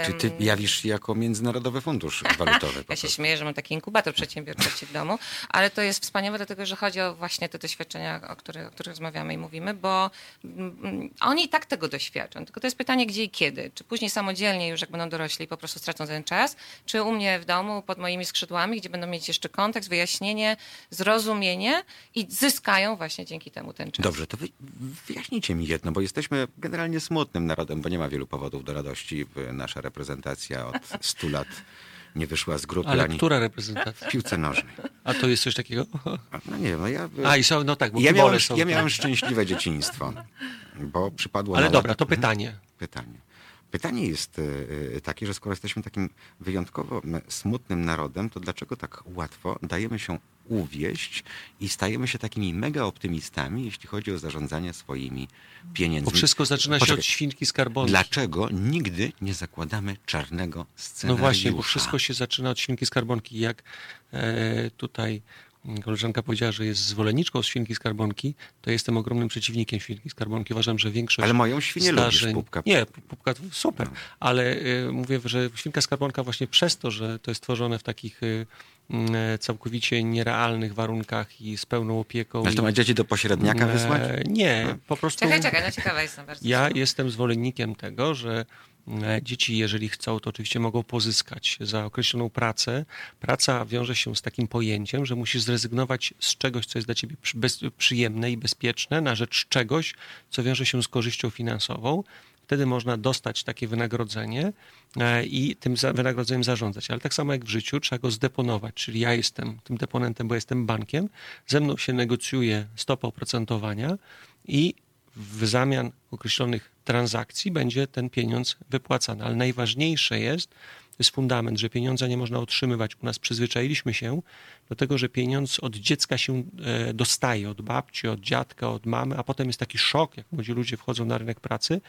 Czy ty jawisz się jako Międzynarodowy Fundusz Walutowy? Ja się śmieję, że mam taki inkubator przedsiębiorczości w domu, ale to jest wspaniałe, dlatego że chodzi o właśnie te doświadczenia, o których, o których rozmawiamy i mówimy, bo mm, oni i tak tego doświadczą. Tylko to jest pytanie, gdzie i kiedy. Czy później samodzielnie, już jak będą dorośli, po prostu stracą ten czas, czy u mnie w domu, pod moimi skrzydłami, gdzie będą mieć jeszcze kontekst, wyjaśnienie, zrozumienie i zyskają właśnie dzięki temu ten czas. Dobrze, to wy, wyjaśnijcie mi jedno, bo jesteśmy generalnie smutnym narodem, bo nie ma wielu powodów do radości. Nasza reprezentacja od 100 lat nie wyszła z grupy Ale ani która reprezentacja? w piłce nożnej. A to jest coś takiego? No nie wiem, no ja... A i są, no tak, bo ja, miałem, są. ja miałem szczęśliwe dzieciństwo, bo przypadło Ale na dobra, to pytanie. Pytanie. Pytanie jest e, e, takie, że skoro jesteśmy takim wyjątkowo smutnym narodem, to dlaczego tak łatwo dajemy się uwieść i stajemy się takimi mega optymistami, jeśli chodzi o zarządzanie swoimi pieniędzmi? Bo wszystko zaczyna się Poczekaj. od świnki skarbonki. Dlaczego nigdy nie zakładamy czarnego No scenariusza? właśnie, bo wszystko się zaczyna od świnki skarbonki. Jak e, tutaj koleżanka powiedziała, że jest zwolenniczką świnki skarbonki, to jestem ogromnym przeciwnikiem świnki skarbonki. Uważam, że większość Ale moją świnię lubisz, zdarzeń... Pupka. Nie, Pupka to super, No. ale e, mówię, że świnka skarbonka właśnie przez to, że to jest tworzone w takich m, e, całkowicie nierealnych warunkach i z pełną opieką. Ale to i- ma dzieci do pośredniaka e, wysłać? Nie, po prostu... Czekaj, czekaj, no ciekawa jestem bardzo. Ja jestem zwolennikiem tego, że dzieci, jeżeli chcą, to oczywiście mogą pozyskać za określoną pracę. Praca wiąże się z takim pojęciem, że musisz zrezygnować z czegoś, co jest dla ciebie przyjemne i bezpieczne, na rzecz czegoś, co wiąże się z korzyścią finansową. Wtedy można dostać takie wynagrodzenie e, i tym wynagrodzeniem zarządzać. Ale tak samo jak w życiu, trzeba go zdeponować. Czyli ja jestem tym deponentem, bo jestem bankiem, ze mną się negocjuje stopa oprocentowania i w zamian określonych transakcji będzie ten pieniądz wypłacany. Ale najważniejsze jest, to jest fundament, że pieniądza nie można otrzymywać. U nas przyzwyczailiśmy się do tego, że pieniądz od dziecka się e, dostaje, od babci, od dziadka, od mamy, a potem jest taki szok, jak młodzi ludzie wchodzą na rynek pracy,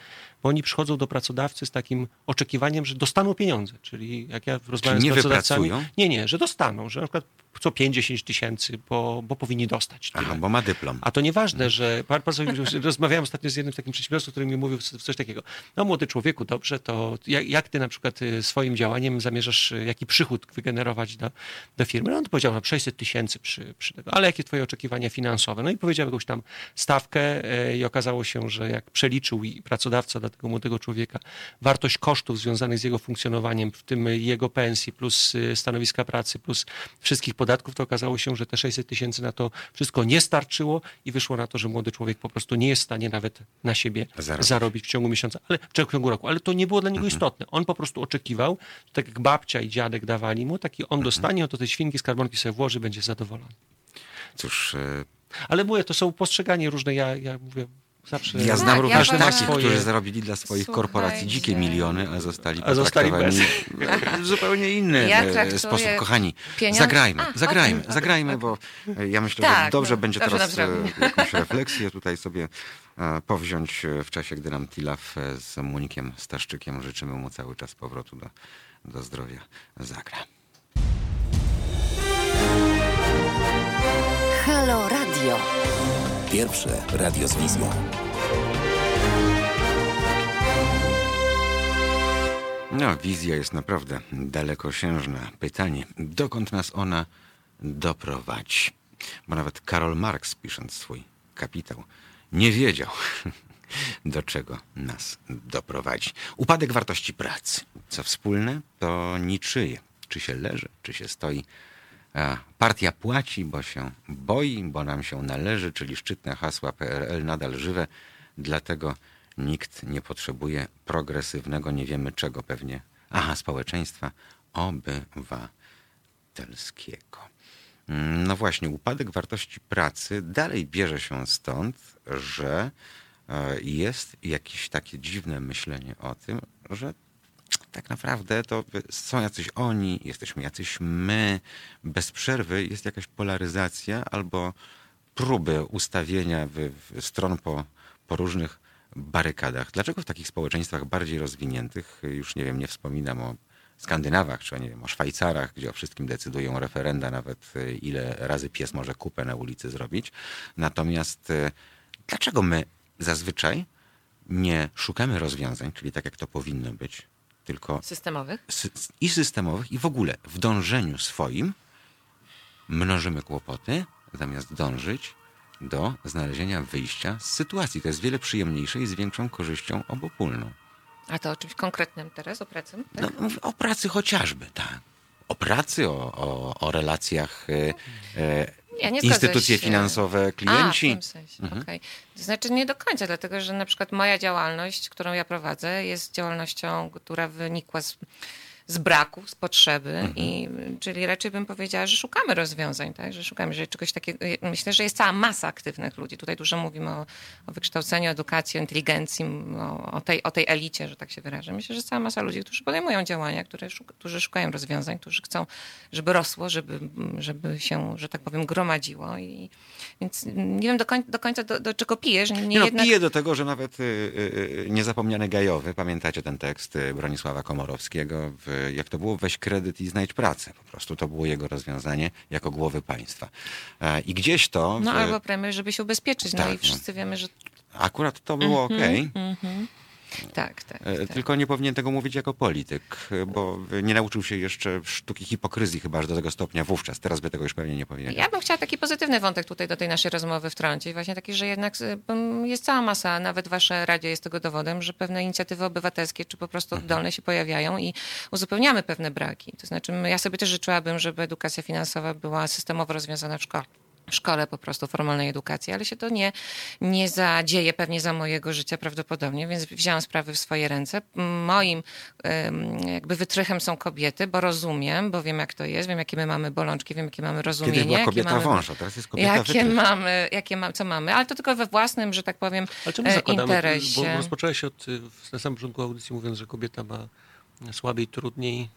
bo oni przychodzą do pracodawcy z takim oczekiwaniem, że dostaną pieniądze. Czyli jak ja rozmawiam nie z pracodawcami... wypracują? Nie, nie, że dostaną, że na przykład co 5-10 tysięcy, bo, bo powinni dostać. Tyle. Aha, bo ma dyplom. A to nieważne, że par- bardzo, rozmawiałem ostatnio z jednym takim przedsiębiorcą, który mi mówił coś takiego. No młody człowieku, dobrze, to jak, jak ty na przykład y, swoim działaniem zamierzasz, y, jaki przychód wygenerować do, do firmy? No on powiedział, no 600 tysięcy przy, przy tego, ale jakie twoje oczekiwania finansowe? No i powiedział jakąś tam stawkę y, i okazało się, że jak przeliczył i pracodawca dla tego młodego człowieka wartość kosztów związanych z jego funkcjonowaniem, w tym jego pensji plus stanowiska pracy plus wszystkich podatków, to okazało się, że te 600 tysięcy na to wszystko nie starczyło i wyszło na to, że młody człowiek po prostu nie jest w stanie nawet na siebie Zarobić. zarobić, w ciągu miesiąca, ale w ciągu roku. Ale to nie było dla niego istotne. On po prostu oczekiwał, tak jak babcia i dziadek dawali mu, taki on dostanie, on to te świnki, skarbonki sobie włoży, będzie zadowolony. Cóż, e, Ale mówię, to są postrzeganie różne, ja, ja mówię zawsze... ja znam Tak, ja również powiem- takich, swoje- którzy zarobili dla swoich korporacji Słuchajcie. dzikie miliony, a zostali A zostali potraktowani w zupełnie inny Ja e, sposób. Kochani, pieniądze- zagrajmy, A, zagrajmy, zagrajmy, bo e, ja myślę, Tak, że dobrze no, będzie dobrze teraz e, jakąś refleksję tutaj sobie e, powziąć e, w czasie, gdy nam Tilaf e, z Munikiem Staszczykiem życzymy mu cały czas powrotu do, do zdrowia. Zagra. Halo Radio. Pierwsze radio z wizją. No, wizja jest naprawdę dalekosiężna. Pytanie, dokąd nas ona doprowadzi? Bo nawet Karol Marx, pisząc swój kapitał, nie wiedział, do czego nas doprowadzi. Upadek wartości pracy. Co wspólne, to niczyje. Czy się leży, czy się stoi. Partia płaci, bo się boi, bo nam się należy, czyli szczytne hasła PRL nadal żywe. Dlatego nikt nie potrzebuje progresywnego, nie wiemy czego pewnie, aha, społeczeństwa obywatelskiego. Mm, No właśnie, upadek wartości pracy dalej bierze się stąd, że e, jest jakieś takie dziwne myślenie o tym, że tak naprawdę to są jacyś oni, jesteśmy jacyś my. Bez przerwy jest jakaś polaryzacja albo próby ustawienia w, w stron po, po różnych barykadach. Dlaczego w takich społeczeństwach bardziej rozwiniętych, już nie wiem, nie wspominam o Skandynawach, czy nie wiem, o Szwajcarach, gdzie o wszystkim decydują referenda, nawet y, ile razy pies może kupę na ulicy zrobić. Natomiast y, dlaczego my zazwyczaj nie szukamy rozwiązań, czyli tak jak to powinno być, tylko Systemowych? sy- i systemowych, i w ogóle w dążeniu swoim mnożymy kłopoty, zamiast dążyć do znalezienia wyjścia z sytuacji. To jest wiele przyjemniejsze i z większą korzyścią obopólną. A to o czymś konkretnym teraz, o pracy? Tak? No, mówię o pracy chociażby, tak. O pracy, o, o, o relacjach e, e, Nie, nie instytucje finansowe, A, w klienci. tym sensie, okej. To znaczy nie do końca, dlatego że na przykład moja działalność, którą ja prowadzę, jest działalnością, która wynikła z, z braku, z potrzeby. Mhm. I, czyli raczej bym powiedziała, że szukamy rozwiązań, tak? że szukamy że czegoś takiego. Myślę, że jest cała masa aktywnych ludzi. Tutaj dużo mówimy o, o wykształceniu, edukacji, inteligencji, o, o, tej, o tej elicie, że tak się wyrażę. Myślę, że cała masa ludzi, którzy podejmują działania, które szuk- którzy szukają rozwiązań, którzy chcą, żeby rosło, żeby, żeby się, że tak powiem, gromadziło. I, więc nie wiem do, koń, do końca, do, do czego pijesz. Nie, Nie no, jednak... pije do tego, że nawet y, y, y, niezapomniany Gajowy, pamiętacie ten tekst y, Bronisława Komorowskiego, w, jak to było, weź kredyt i znajdź pracę. Po prostu to było jego rozwiązanie jako głowy państwa. E, I gdzieś to... No albo premier, żeby się ubezpieczyć. No Tak, i no. wszyscy wiemy, że Akurat to było okej. Tak, tak. E, tak. Tylko nie powinien tego mówić jako polityk, e, bo nie nauczył się jeszcze sztuki hipokryzji chyba aż do tego stopnia wówczas. Teraz by tego już pewnie nie powiedział. Ja bym chciała taki pozytywny wątek tutaj do tej naszej rozmowy wtrącić. Właśnie taki, że jednak mm, jest cała masa, nawet wasze radio jest tego dowodem, że pewne inicjatywy obywatelskie czy po prostu oddolne się pojawiają i uzupełniamy pewne braki. To znaczy ja sobie też życzyłabym, żeby edukacja finansowa była systemowo rozwiązana w szkole. W szkole po prostu formalnej edukacji, ale się to nie, nie zadzieje pewnie za mojego życia prawdopodobnie, więc wzięłam sprawy w swoje ręce. Moim jakby wytrychem są kobiety, bo rozumiem, bo wiem jak to jest, wiem jakie my mamy bolączki, wiem jakie mamy rozumienie. Kiedyś była jakie kobieta mamy... wąż, a teraz jest kobieta Jakie wytrych. mamy, jakie ma, co mamy, ale to tylko we własnym, że tak powiem, Ale czemu e, zakładamy, interesie. bo rozpoczęłaś od, y, na samym początku audycji mówiąc, że kobieta ma słabiej, trudniej.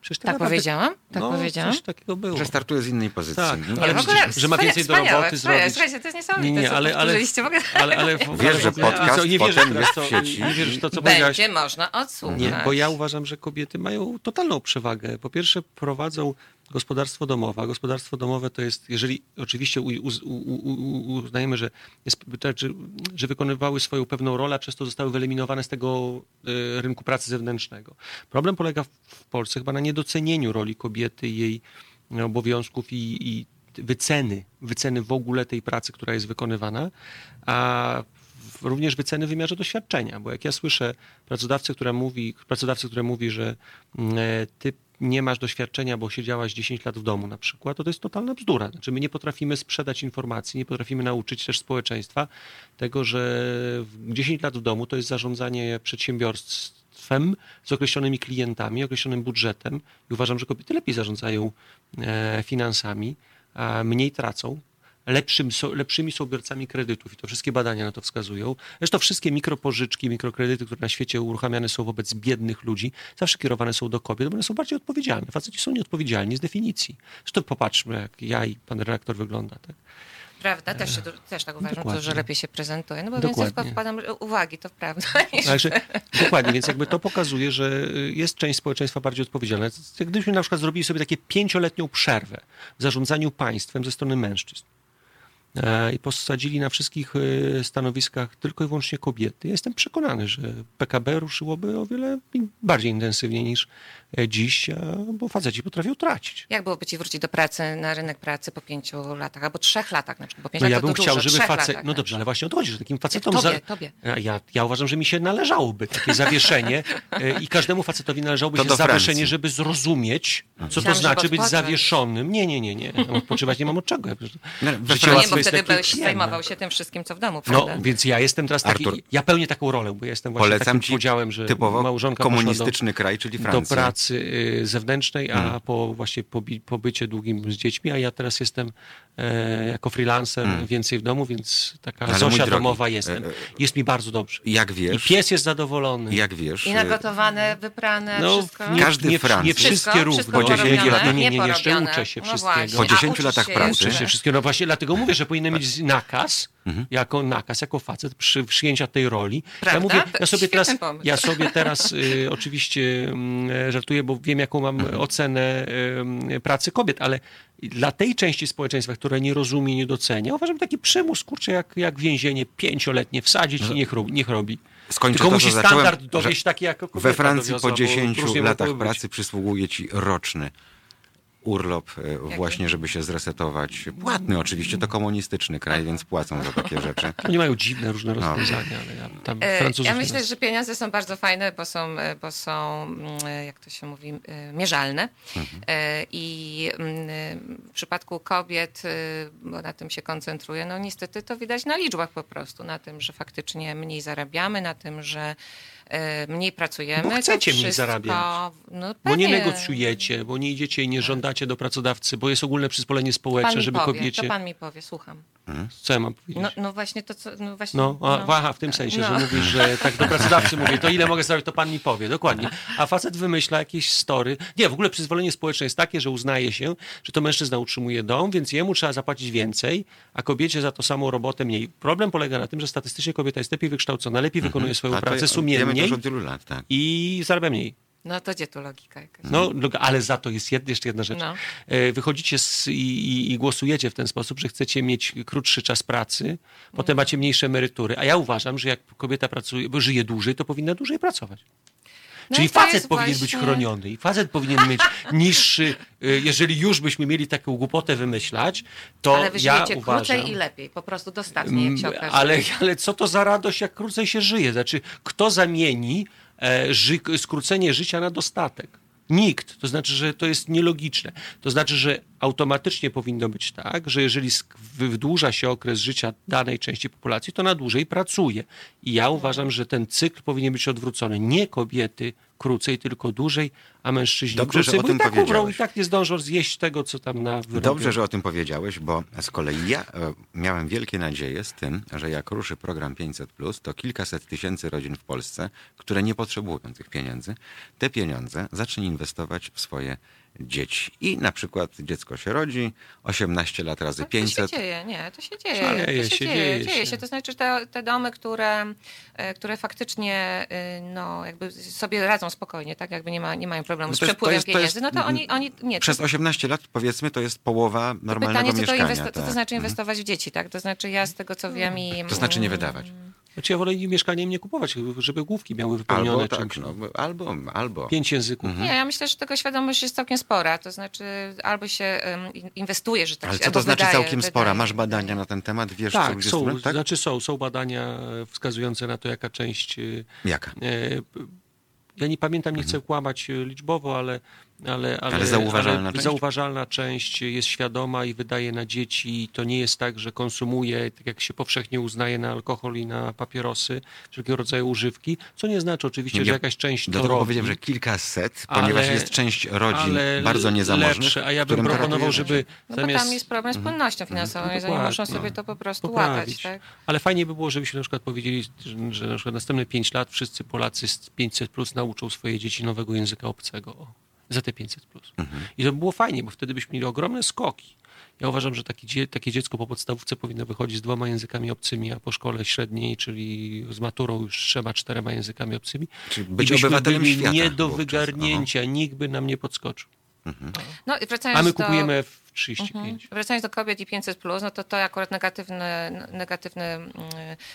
Przecież Tak naprawdę- powiedziałam? Tak no, powiedziałam? Coś takiego było. Że startuje z innej pozycji. Tak, Nie? ale widzisz, ogóle że ma więcej do roboty wspaniałe. zrobić. Słuchajcie, to jest niesamowite, Nie, nie, ale, ale, ogóle. ale, ale Wiesz, że podcast co, nie potem jest w sieci. Nie wierzysz to, co powiedziałaś. Będzie można odsłuchać. Nie, bo ja uważam, że kobiety mają totalną przewagę. Po pierwsze, prowadzą gospodarstwo domowe. A gospodarstwo domowe to jest, jeżeli oczywiście uznajemy, że, jest, znaczy, że wykonywały swoją pewną rolę, a przez to zostały wyeliminowane z tego e, rynku pracy zewnętrznego. Problem polega w, Polsce chyba na niedocenieniu roli kobiety, jej obowiązków i, i wyceny, wyceny w ogóle tej pracy, która jest wykonywana, a również wyceny w wymiarze doświadczenia, bo jak ja słyszę pracodawcę, która mówi, pracodawcę, który mówi, że mm, e, ty nie masz doświadczenia, bo siedziałaś 10 lat w domu na przykład, to to jest totalna bzdura. Znaczy my nie potrafimy sprzedać informacji, nie potrafimy nauczyć też społeczeństwa tego, że w 10 lat w domu to jest zarządzanie przedsiębiorstwem z określonymi klientami, określonym budżetem i uważam, że kobiety lepiej zarządzają e, finansami, a mniej tracą, lepszym, lepszymi są biorcami kredytów i to wszystkie badania na to wskazują. Zresztą wszystkie mikropożyczki, mikrokredyty, które na świecie uruchamiane są wobec biednych ludzi, zawsze kierowane są do kobiet, bo one są bardziej odpowiedzialne. Faceci są nieodpowiedzialni z definicji. Zresztą popatrzmy, jak ja i pan redaktor wygląda. Tak? Prawda, też, się, też tak uważam, Dokładnie. że lepiej się prezentuje, no bo Dokładnie. więcej wkładam uwagi, to prawda. Także, dokładnie, więc jakby to pokazuje, że y, jest część społeczeństwa bardziej odpowiedzialna. Gdybyśmy na przykład zrobili sobie takie pięcioletnią przerwę w zarządzaniu państwem ze strony mężczyzn i posadzili na wszystkich y, stanowiskach tylko i wyłącznie kobiety, jestem przekonany, że PKB ruszyłoby o wiele bardziej intensywnie niż e, dziś, a, bo faceci potrafią tracić. Jak byłoby ci wrócić do pracy, na rynek pracy po pięciu latach, albo trzech latach na przykład, bo pięć No lat ja to bym dużo, chciał, żeby trzech facet... No dobrze, ale właśnie o to chodzi, że takim facetom... Tobie, tobie. A Ja, ja uważam, że mi się należałoby takie zawieszenie e, i każdemu facetowi należałoby To się do zawieszenie, żeby zrozumieć, co to Myślałam, żeby znaczy być zawieszonym. Nie, nie, nie, nie. Odpoczywać nie mam od czego. No, Życie Nie, bo wtedy przyjemne. zajmował się tym wszystkim, co w domu, No, prawda? więc ja jestem teraz taki, Artur, ja pełnię taką rolę, bo ja jestem właśnie Polecam takim ci podziałem, że typowo małżonka komunistyczny kraj, czyli do, Francja. do pracy y, zewnętrznej, a Mm. po właśnie pobycie długim z dziećmi, a ja teraz jestem e, jako freelancer więcej w domu, więc taka Mm. Ale Zosia drogi, domowa jestem. e, e, Jest mi bardzo dobrze. Jak I wiesz, pies jest zadowolony. jak wiesz, I nagotowane, wyprane, No, wszystko. nie, Każdy nie, nie Wszystko? wszystkie równo. Wszystko Po 10 porobione? latach- Nie, nie, nie, jeszcze uczę się No wszystkiego. właśnie. Po A 10 uczysz latach się pracy. Uczę się wszystkiego. No właśnie dlatego mówię, że powinien mieć nakaz, Mhm. jako nakaz, jako facet przy, przyjęcia tej roli. Ja Prawda? mówię, To ja sobie świetny teraz, pomysł. ja sobie teraz y, oczywiście mm, bo wiem, jaką mam Mhm. ocenę pracy kobiet, ale dla tej części społeczeństwa, która nie rozumie, nie docenia, uważam taki przymus, kurczę, jak, jak więzienie pięcioletnie, wsadzić i niech, robi- niech robi. Skończę Tylko to, musi standard dowieść taki, jak we Francji dowiozła, po bo 10 różnie latach pracy przysługuje ci roczny urlop e, właśnie, żeby się zresetować. Płatny oczywiście, to komunistyczny kraj, więc płacą za takie rzeczy. Oni mają dziwne różne rozwiązania, ale ja tam E, Francuzów Ja myślę, znam. że pieniądze są bardzo fajne, bo są, e, bo są mm, jak to się mówi, mierzalne. E, I mm, w przypadku kobiet, bo na tym się koncentruję, no niestety to widać na liczbach po prostu, na tym, że faktycznie mniej zarabiamy, na tym, że mniej pracujemy. Bo to chcecie mniej wszystko- zarabiać. No, Bo nie negocjujecie, bo nie idziecie i nie żądacie do pracodawcy, bo jest ogólne przyzwolenie społeczne, żeby powie, kobiecie... To pan mi powie, słucham. Co ja mam powiedzieć? No, no właśnie to, co... No, właśnie, No, a, aha, w tym sensie, że No. mówisz, że tak do pracodawcy mówię, to ile mogę zrobić, to pan mi powie, dokładnie. A facet wymyśla jakieś story. Nie, w ogóle przyzwolenie społeczne jest takie, że uznaje się, że to mężczyzna utrzymuje dom, więc jemu trzeba zapłacić więcej, a kobiecie za tą samą robotę mniej. Problem polega na tym, że statystycznie kobieta jest lepiej wykształcona, lepiej wykonuje swoją Mhm. A to pracę Wiemy sumienniej już od wielu lat, tak. i zarabia mniej. no to gdzie tu logika jakaś? No, ale za to jest jed, jeszcze jedna rzecz. No. E, Wychodzicie z, i, i, głosujecie w ten sposób, że chcecie mieć krótszy czas pracy, potem macie mniejsze emerytury. A ja uważam, że jak kobieta pracuje, bo żyje dłużej, to powinna dłużej pracować. No Czyli facet powinien być właśnie- chroniony i facet powinien mieć niższy, y, jeżeli już byśmy mieli taką głupotę wymyślać, to Ale wy ja uważam... krócej i lepiej, po prostu dostatnie, jak się Mm, okaże. Ale, ale co to za radość, jak krócej się żyje? Znaczy, kto zamieni e, ży, skrócenie życia na dostatek? Nikt. To znaczy, że to jest nielogiczne. To znaczy, że automatycznie powinno być tak, że jeżeli wydłuża się okres życia danej części populacji, to na dłużej pracuje. I ja uważam, że ten cykl powinien być odwrócony. Nie kobiety krócej, tylko dłużej, a mężczyźni Dobrze, że krócej, o bo tym i tak umrą, i powiedziałeś. tak nie zdążą zjeść tego, co tam na wyrobią. Dobrze, że o tym powiedziałeś, bo z kolei ja e, miałem wielkie nadzieje z tym, że jak ruszy program 500, to kilkaset tysięcy rodzin w Polsce, które nie potrzebują tych pieniędzy, te pieniądze zacznie inwestować w swoje dzieci. I na przykład dziecko się rodzi, 18 lat razy No, 500. To się dzieje, nie, to się dzieje. Dzieje to się, się, dzieje, dzieje dzieje się. się. To znaczy, te, te domy, które, e, które faktycznie e, no, jakby sobie radzą spokojnie, tak jakby nie, ma, nie mają problemu No z to to przepływem jest- to jest- pieniędzy, no to oni, oni nie. Przez 18 lat, powiedzmy, to jest połowa normalnego Pytanie, to, mieszkania. inwest- co to tak. znaczy inwestować w dzieci, tak? To znaczy ja z tego, co wiem i... To znaczy nie wydawać. Znaczy ja wolę mieszkaniem nie kupować, żeby główki miały wypełnione Albo, tak, no, albo, albo. Pięć języków. Nie, ja myślę, że tego świadomość jest całkiem spora. To znaczy, albo się in- inwestuje, że tak Ale się- co to znaczy wydaje, całkiem spora? wydaje, Masz badania na ten temat? Wiesz, Tak, co, gdzie są, tak? znaczy są, są badania e, wskazujące na to, jaka część. e, Jaka? e, Ja nie pamiętam, nie chcę kłamać e, liczbowo, ale. Ale, ale, Mhm. Ale zauważalna ale część? zauważalna część jest świadoma i wydaje na dzieci. To nie jest tak, że konsumuje, tak jak się powszechnie uznaje, na alkohol i na papierosy, wszelkiego rodzaju używki, co nie znaczy oczywiście, że Ja jakaś część to Dlatego robi. powiedziałem, że kilkaset, Ale- ponieważ jest część rodzin ale bardzo niezamożnych. lepsze, a ja bym proponował, żeby No bo zamiast... tam jest problem z płynnością finansową, Mhm. jeżeli muszą Dokładnie. sobie to po prostu poprawić. łatać. Tak? Ale fajnie by było, żebyście na przykład powiedzieli, że, na przykład następne 5 lat wszyscy Polacy z 500 plus nauczą swoje dzieci nowego języka obcego za te 500 plus. Mhm. I to by było fajnie, bo wtedy byśmy mieli ogromne skoki. Ja uważam, że taki, dzie- takie dziecko po podstawówce powinno wychodzić z dwoma językami obcymi, a po szkole średniej, czyli z maturą już trzema, czterema językami obcymi. Czyli I być byśmy obywatelem byli świata nie do wówczas. wygarnięcia, nikt by nam nie podskoczył. No i wracając A my do... kupujemy F35. Wracając do kobiet i 500, no to to akurat negatywny, negatywny mm,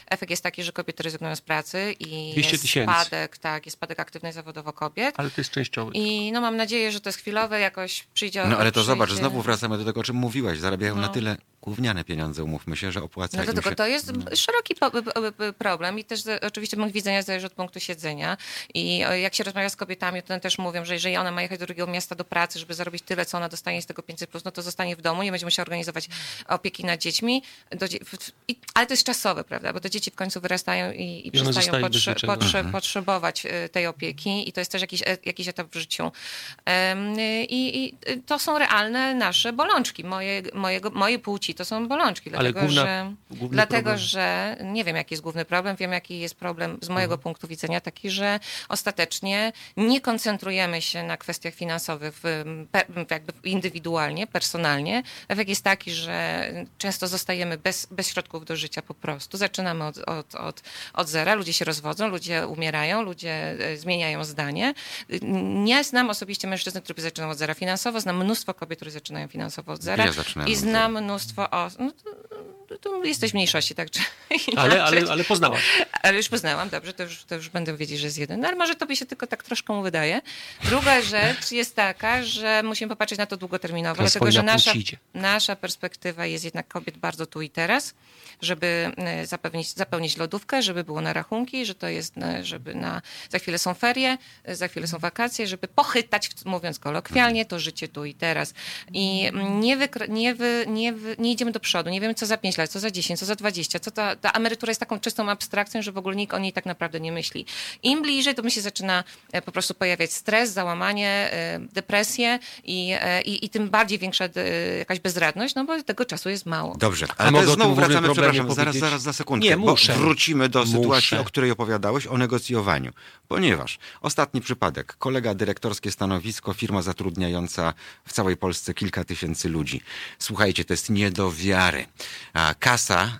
efekt jest taki, że kobiety rezygnują z pracy i 200 jest spadek, tak, jest spadek aktywnej zawodowo kobiet. Ale to jest częściowy. I no mam nadzieję, że to jest chwilowe, jakoś przyjdzie. No ale to przyjdzie... zobacz, znowu wracamy do tego, o czym mówiłaś. Zarabiają na No. tyle gówniane pieniądze, umówmy się, że opłaca No im dlatego się... to jest szeroki po, po, problem i też oczywiście punkt widzenia zależy od punktu siedzenia. I jak się rozmawia z kobietami, to one też mówią, że jeżeli ona ma jechać do drugiego miasta do pracy, żeby zarobić tyle, co ona dostanie z tego 500+, no to zostanie w domu, nie będzie musiała organizować opieki nad dziećmi. Dzie- i, ale to jest czasowe, prawda? Bo te dzieci w końcu wyrastają i, i, przestają potrze- potrze- Mhm. potrzebować y, tej opieki i to jest też jakiś, e- jakiś etap w życiu. I, I y, to są realne nasze bolączki. Moje, mojego, mojej płci to są bolączki. Dlatego, główna- że, dlatego problem- że nie wiem, jaki jest główny problem. Wiem, jaki jest problem z mojego punktu widzenia, taki, że ostatecznie nie koncentrujemy się na kwestiach finansowych jakby indywidualnie, personalnie. Efekt jest taki, że często zostajemy bez, bez środków do życia po prostu. Zaczynamy od, od, od, od zera, ludzie się rozwodzą, ludzie umierają, ludzie e, zmieniają zdanie. Nie znam osobiście mężczyzny, który zaczynają od zera finansowo, znam mnóstwo kobiet, które zaczynają finansowo od zera. Ja I znam mnóstwo osób. No, to jesteś w mniejszości, tak czy Ale, ale, ale poznałaś. Ale już poznałam, dobrze, to już, to już będę wiedzieć, że jest jeden. No ale może tobie się tylko tak troszkę mu wydaje. Druga rzecz jest taka, że musimy popatrzeć na to długoterminowo, Teraz dlatego że nasza, nasza perspektywa jest jednak kobiet bardzo tu i teraz, żeby e, zapewnić, zapełnić lodówkę, żeby było na rachunki, że to jest, e, żeby na, za chwilę są ferie, e, za chwilę są wakacje, żeby pochytać, mówiąc kolokwialnie, to życie tu i teraz. I nie, wykra- nie, wy, nie, wy, nie idziemy do przodu, nie wiemy, co za pięć lat lat, co za 10, co za 20, co ta, ta emerytura jest taką czystą abstrakcją, że w ogóle nikt o niej tak naprawdę nie myśli. Im bliżej, to mi się zaczyna po prostu pojawiać stres, załamanie, e, depresję i, i, i tym bardziej większa jakaś bezradność, no bo tego czasu jest mało. Dobrze, ale o znowu wracamy, przepraszam, zaraz, powiedzieć? zaraz, za sekundkę, Nie, bo muszę. wrócimy do sytuacji, Muszę. o której opowiadałeś, o negocjowaniu. Ponieważ ostatni przypadek, kolega dyrektorskie stanowisko, firma zatrudniająca w całej Polsce kilka tysięcy ludzi. Słuchajcie, to jest nie do wiary. Kasa,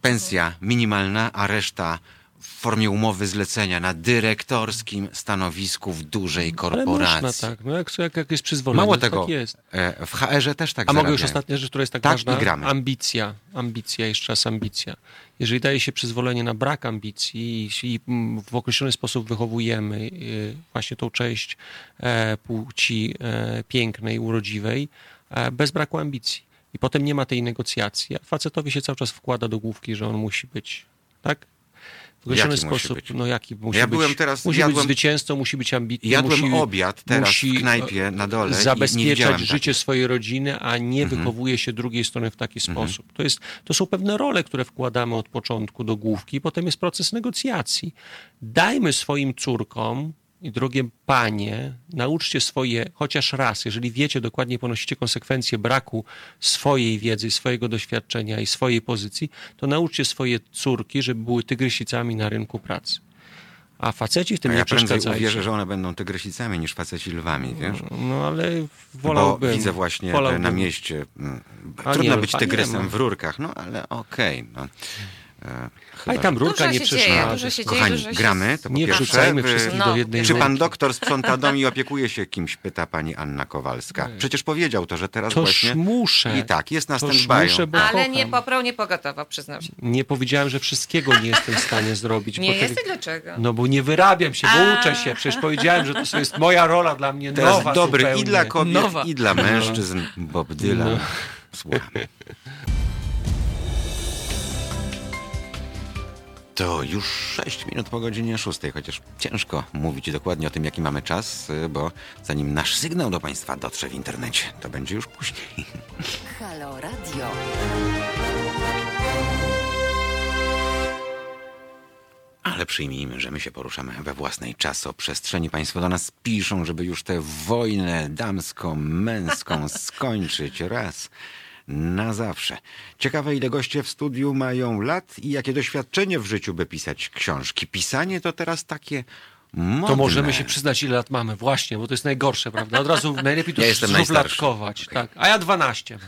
pensja minimalna, a reszta w formie umowy zlecenia na dyrektorskim stanowisku w dużej Ale korporacji. można tak, no jak, jak, jak jest przyzwolenie, Mało to tego, tak jest. e, w HR-ze też tak A mogę już zarabiają. ostatnia rzecz, która jest tak, Tak, ważna? gramy. Ambicja. Ambicja, jeszcze raz ambicja. Jeżeli daje się przyzwolenie na brak ambicji i mm, w określony sposób wychowujemy y, właśnie tą część e, płci e, pięknej, urodziwej, bez braku ambicji. I potem nie ma tej negocjacji. A facetowi się cały czas wkłada do główki, że on musi być, tak? W określony sposób, no jaki musi Ja być? byłem teraz- musi jadłem- być zwycięzcą, musi być ambitny. Jadłem musi, obiad teraz musi w knajpie na dole zabezpieczać życie takich. swojej rodziny, a nie Mhm. wychowuje się drugiej strony w taki sposób. To, jest, to są pewne role, które wkładamy od początku do główki, potem jest proces negocjacji. Dajmy swoim córkom i drogie panie, nauczcie swoje, chociaż raz, jeżeli wiecie dokładnie, ponosicie konsekwencje braku swojej wiedzy, swojego doświadczenia i swojej pozycji, to nauczcie swoje córki, żeby były tygrysicami na rynku pracy. A faceci w tym A nie ja prędzej przeszkadzajcie. uwierzę, że one będą tygrysicami niż faceci lwami, wiesz? No ale Bo wolałbym. widzę właśnie wolałbym. na mieście. mm, Trudno nie, być nie tygrysem ma. w rurkach, no ale okej. no. E, chyba, A i tam rurka nie przeszkadza. dużo się dzieje, Kochani, dużo się... gramy, to po Nie pierwsze. wrzucajmy wszystkich No. do jednej Czy pan doktor sprząta dom i opiekuje się kimś, pyta pani Anna Kowalska. Przecież powiedział to, że teraz Toż właśnie... muszę. I tak, jest na Toż stand-by'u. muszę, bo Ale kocham. nie poprał, nie pogotował, przyznam się. Nie powiedziałem, że wszystkiego nie jestem w stanie zrobić. Nie jesteś dlaczego? No bo nie wyrabiam się, bo uczę się. Przecież powiedziałem, że to jest moja rola dla mnie Teraz nowa dobry zupełnie. i dla kobiet, Nowa. i dla mężczyzn. Bob Dylan. No. Słuchamy. To już 6 minut po godzinie 6, chociaż ciężko mówić dokładnie o tym, jaki mamy czas, bo zanim nasz sygnał do Państwa dotrze w internecie, to będzie już później. Halo Radio. Ale przyjmijmy, że my się poruszamy we własnej czasoprzestrzeni. Państwo do nas piszą, żeby już tę wojnę damsko-męską skończyć raz na zawsze. Ciekawe, ile goście w studiu mają lat i jakie doświadczenie w życiu, by pisać książki. Pisanie to teraz takie modne. To możemy się przyznać, ile lat mamy. Właśnie, bo to jest najgorsze, prawda? Od razu najlepiej to Ja zrówlatkować. Tak. A ja 12.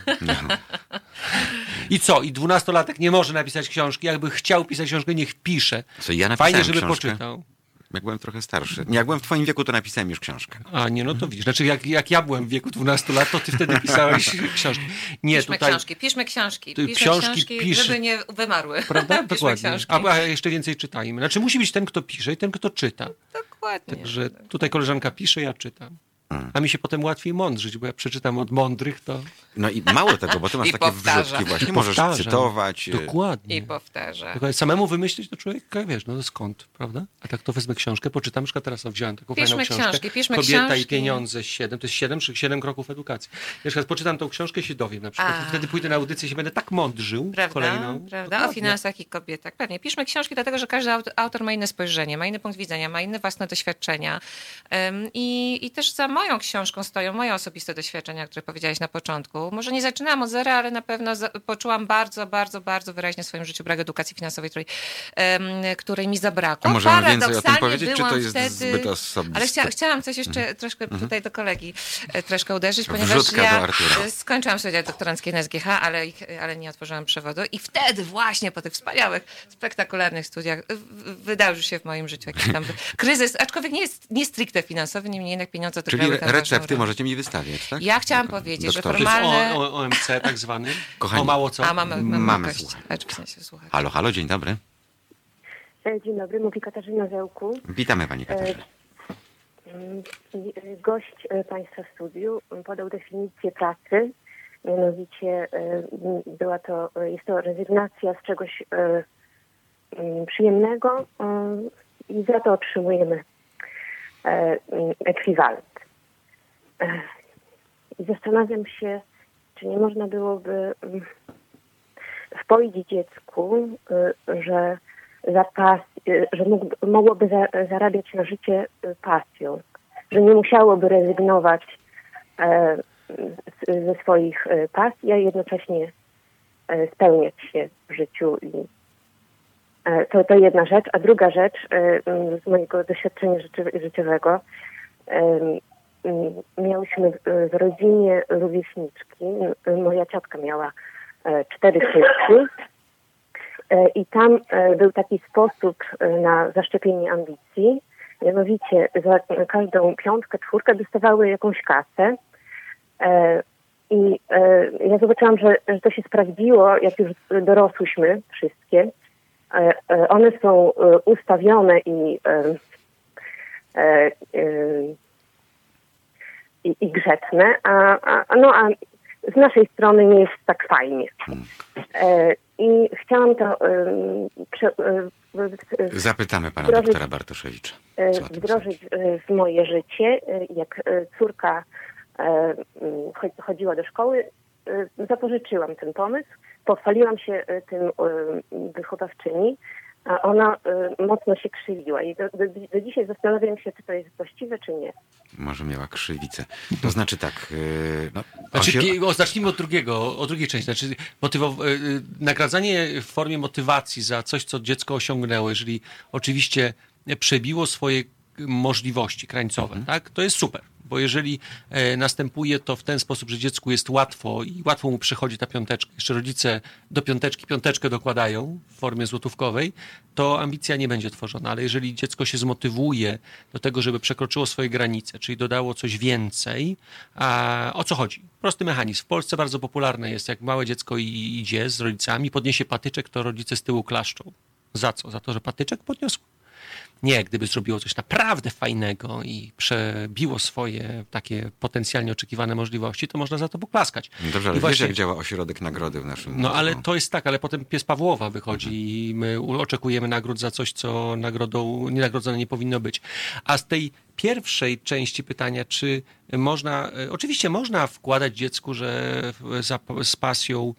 I co? I dwunastolatek nie może napisać książki. Jakby chciał pisać książkę, niech pisze. Co, ja Fajnie, żeby książkę. poczytał. Jak byłem trochę starszy. Nie, Jak byłem w twoim wieku, to napisałem już książkę. A nie, no to widzisz. Znaczy, jak, jak ja byłem w wieku 12 lat, to ty wtedy pisałeś książki. Nie, Piszmy tutaj. książki, piszmy książki, piszmy książki książki, pisz- żeby nie wymarły. Prawda? piszmy Dokładnie. książki. A, a jeszcze więcej czytajmy. Znaczy, musi być ten, kto pisze i ten, kto czyta. Dokładnie. Także tutaj koleżanka pisze, ja czytam. Mm. A mi się potem łatwiej mądrzyć, bo ja przeczytam od mądrych, to No i mało tego, bo ty masz I takie powtarza. wrzutki właśnie. I Możesz powtarzam. cytować. y, dokładnie. I powtarza. Tylko samemu wymyślić to człowiek, wiesz, no skąd, prawda? A tak to wezmę książkę, poczytam, na przykład teraz o, wziąłem taką Piszmy fajną książkę. książki, piszmy Kobieta książki. i pieniądze 7, to jest 7 czy 7 kroków edukacji. Na przykład poczytam tą książkę się dowiem na przykład. A. I wtedy pójdę na audycję i się będę tak mądrzył Prawda? kolejną. Prawda? O Dokładnie. finansach i kobietach. Pewnie. Piszmy książki, dlatego że każdy aut- autor ma inne spojrzenie, ma inny punkt widzenia, ma inne własne doświadczenia. Ym, I, I też za moją książką stoją moje osobiste doświadczenia, które powiedziałeś na początku. Może nie zaczynałam od zera, ale na pewno poczułam bardzo, bardzo, bardzo wyraźnie w swoim życiu brak edukacji finansowej, której, ym, której mi zabrakło. A możemy więcej o tym powiedzieć, czy to jest wtedy... zbyt osobiste? Ale chcia, chciałam coś jeszcze troszkę tutaj do kolegi e, troszkę uderzyć, ponieważ Wrzutka ja do e, skończyłam studia doktoranckie na SGH, ale, ale nie otworzyłam przewodu i wtedy właśnie po tych wspaniałych, spektakularnych studiach wydarzył się w moim życiu jakiś tam kryzys, aczkolwiek nie jest nie stricte finansowy, niemniej jednak pieniądze Czyli recepty możecie mi wystawiać, tak? Ja chciałam powiedzieć, że Doktorze. To jest formalne... o, o, OMC tak zwany. Kochani. O mało co. A, mamy, mamy, Mamy w sensie. Halo, halo, dzień dobry. E, Dzień dobry, mówi Katarzyna Zełku. Witamy Pani Katarzyna. Mm, e, Gość e, Państwa studiu m, podał definicję pracy. Mianowicie była to, jest to rezygnacja z czegoś przyjemnego e, i za to otrzymujemy ekwiwalent. I zastanawiam się, czy nie można byłoby mm, wpoić dziecku, y, że, za pas, y, że mogłoby za, zarabiać na życie y, pasją, że nie musiałoby rezygnować e, ze swoich pasji, a jednocześnie e, spełniać się w życiu. E, to, to jedna rzecz. A druga rzecz z mojego doświadczenia życiowego. M, Miałyśmy w- w rodzinie rówieśniczki. M, Moja ciotka miała e, cztery córki. E, I tam e, był taki sposób na zaszczepienie ambicji. Mianowicie za każdą piątkę, czwórkę dostawały jakąś kasę. I ja zobaczyłam, że, że to się sprawdziło, jak już dorosłyśmy wszystkie. One są ustawione i, i, i grzeczne, a, a, no, a z naszej strony nie jest tak fajnie. E, I chciałam to prze, e, Zapytamy pana Wdrożyć- doktora Bartoszewicza. e, wdrożyć e, w moje życie. Jak córka chodziła do szkoły, zapożyczyłam ten pomysł, pochwaliłam się tym wychowawczyni, a ona e, mocno się krzywiła. I do, do, do dzisiaj zastanawiam się, czy to jest właściwe, czy nie. Może miała krzywicę. To znaczy tak, yy, no, Znaczy, o, zacznijmy od drugiego, od drugiej części. Znaczy, motywo- y, y, nagradzanie w formie motywacji za coś, co dziecko osiągnęło, jeżeli oczywiście przebiło swoje możliwości krańcowe, tak? To jest super. Bo jeżeli e, następuje to w ten sposób, że dziecku jest łatwo i łatwo mu przychodzi ta piąteczka, jeszcze rodzice do piąteczki piąteczkę dokładają w formie złotówkowej, to ambicja nie będzie tworzona. Ale jeżeli dziecko się zmotywuje do tego, żeby przekroczyło swoje granice, czyli dodało coś więcej, a o co chodzi? Prosty mechanizm. W Polsce bardzo popularne jest, jak małe dziecko idzie z rodzicami, podniesie patyczek, to rodzice z tyłu klaszczą. Za co? Za to, że patyczek podniosł? Nie, gdyby zrobiło coś naprawdę fajnego i przebiło swoje takie potencjalnie oczekiwane możliwości, to można za to poklaskać. Dobrze, ale I wiesz, jak działa ośrodek nagrody w naszym no ale to jest tak, ale potem pies Pawłowa wychodzi i my oczekujemy nagród za coś, co nagrodą, nienagrodzone nie powinno być. A z tej pierwszej części pytania, czy można, e, oczywiście można wkładać dziecku, że za, z pasją,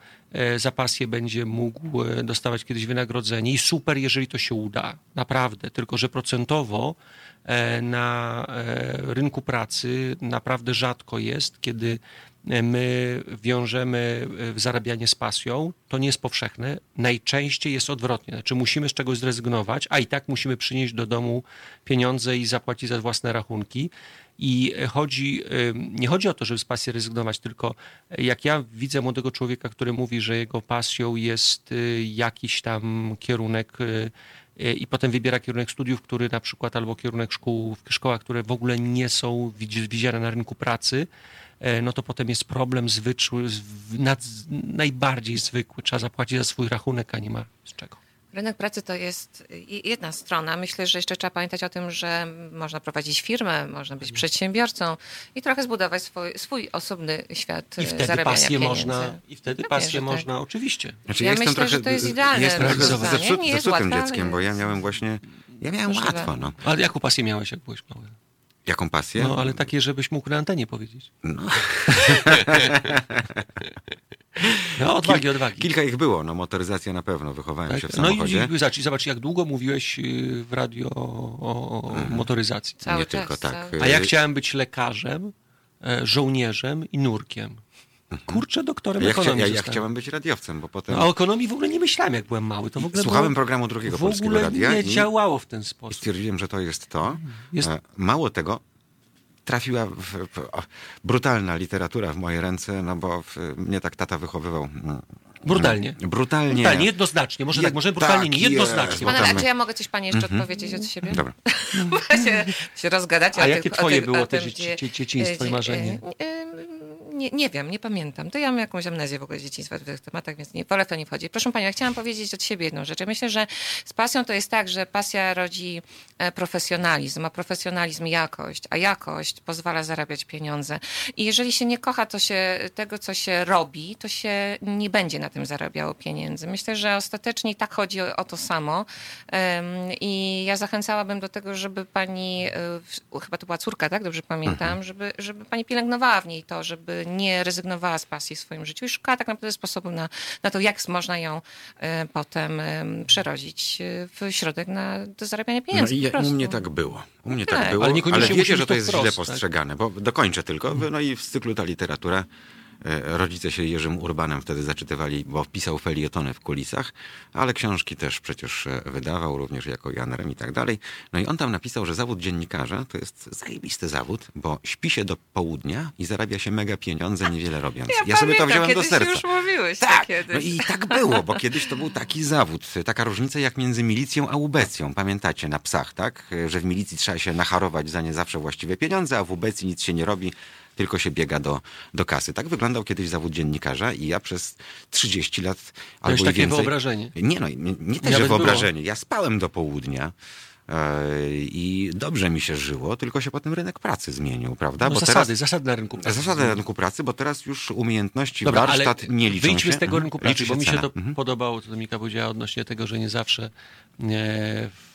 za pasję będzie mógł e, dostawać kiedyś wynagrodzenie i super, jeżeli to się uda, naprawdę, tylko że procentowo e, na e, rynku pracy naprawdę rzadko jest, kiedy e, my wiążemy e, zarabianie z pasją, to nie jest powszechne. Najczęściej jest odwrotnie. Znaczy musimy z czegoś zrezygnować, a i tak musimy przynieść do domu pieniądze i zapłacić za własne rachunki. I chodzi, e, nie chodzi o to, żeby z pasji rezygnować, tylko e, jak ja widzę młodego człowieka, który mówi, że jego pasją jest jakiś tam kierunek i potem wybiera kierunek studiów, który na przykład albo kierunek szkół, szkołach, które w ogóle nie są widzi- widziane na rynku pracy, no to potem jest problem zwykły, z- nad, najbardziej zwykły. Trzeba zapłacić za swój rachunek, a nie ma z czego. Rynek pracy to jest jedna strona. Myślę, że jeszcze trzeba pamiętać o tym, że można prowadzić firmę, można być przedsiębiorcą i trochę zbudować swój, swój osobny świat I e, wtedy zarabiania pasję pieniędzy. można, i wtedy Pewnie, pasję że tak. można, oczywiście. Znaczy, Ja jestem myślę, trochę, że to jest idealne Jestem trochę rozwiązanie. zepsut, Nie jest łatwe, dzieckiem, bo ja miałem właśnie... Ja miałem Możliwe. łatwo, no. Ale jaką pasję miałeś, jak byłeś mały? Jaką pasję? No, ale takie, żebyś mógł na antenie powiedzieć. No. No, odwagi, odwagi. Kilka ich było, no motoryzacja na pewno, wychowałem Tak? się w No samochodzie. i zobacz, zobacz, jak długo mówiłeś y, w radio o, o motoryzacji. Cały nie czas, tylko tak. cały- A ja chciałem być lekarzem, e, żołnierzem i nurkiem. Kurczę, doktorem Ja, chcia, ekonomii ja, ja zostałem. chciałem być radiowcem, bo potem No, o ekonomii w ogóle nie myślałem, jak byłem mały. To w ogóle słuchałem było, programu drugiego w polskiego ogóle radia nie i działało w ten i sposób. stwierdziłem, że to jest to. Jest- E, Mało tego, trafiła w, w, brutalna literatura w moje ręce, no bo w, mnie tak tata wychowywał. mm, Brutalnie. Brutalnie. Brutalnie, jednoznacznie. Może Je- tak, może brutalnie, tak nie jednoznacznie. Pana, tam- a czy ja mogę coś pani jeszcze odpowiedzieć od siebie? Dobra. się, się rozgadać. A o jakie tych- o twoje tych- było o te tym, dzieci- gdzie- dzie- dzieciństwo i marzenie? e, e, Nie, nie wiem, nie pamiętam. To ja mam jakąś amnezję w ogóle z dzieciństwa w tych tematach, więc nie, wolę w to nie wchodzić. Proszę Panią, ja chciałam powiedzieć od siebie jedną rzecz. Ja myślę, że z pasją to jest tak, że pasja rodzi e, profesjonalizm, a profesjonalizm jakość, a jakość pozwala zarabiać pieniądze. I jeżeli się nie kocha to się, tego, co się robi, to się nie będzie na tym zarabiało pieniędzy. Myślę, że ostatecznie tak chodzi o, o to samo. I ja zachęcałabym do tego, żeby pani, e, chyba to była córka, tak? Dobrze pamiętam, żeby, żeby pani pielęgnowała w niej to, żeby nie rezygnowała z pasji w swoim życiu i szukała tak naprawdę sposobu na, na to, jak można ją e, potem e, przerodzić e, w środek na, do zarabiania No pieniędzy. i po ja, u mnie tak było. U mnie Tak. tak było, Ale ale, wiecie, że to jest wprost, źle tak? postrzegane, bo dokończę tylko. No i w cyklu ta literatura rodzice się Jerzym Urbanem wtedy zaczytywali, bo pisał felietony w kulisach, ale książki też przecież e, wydawał, również jako Jan Rem i tak dalej. No i on tam napisał, że zawód dziennikarza to jest zajebisty zawód, bo śpi się do południa i zarabia się mega pieniądze, niewiele robiąc. Ja, sobie to pamiętam, wziąłem do serca. już mówiłeś Tak, kiedyś. no i tak było, bo kiedyś to był taki zawód, taka różnica jak między milicją a ubecją. Pamiętacie na psach, tak? Że w milicji trzeba się nacharować za nie zawsze właściwe pieniądze, a w ubecji nic się nie robi, tylko się biega do, do kasy. Tak wyglądał kiedyś zawód dziennikarza i ja przez 30 lat albo i takie więcej... wyobrażenie. Nie no, nie, nie też, wyobrażenie. Ja spałem do południa. E, I dobrze mi się żyło, tylko się potem rynek pracy zmienił, prawda? No, zasady, zasady na rynku pracy. Zasady rynku pracy, bo teraz już umiejętności Dobra, warsztat ale nie liczą wyjdźmy się. z tego Mhm. rynku pracy, bo mi się to Mhm. podobało, co Dominika powiedziała odnośnie tego, że nie zawsze e,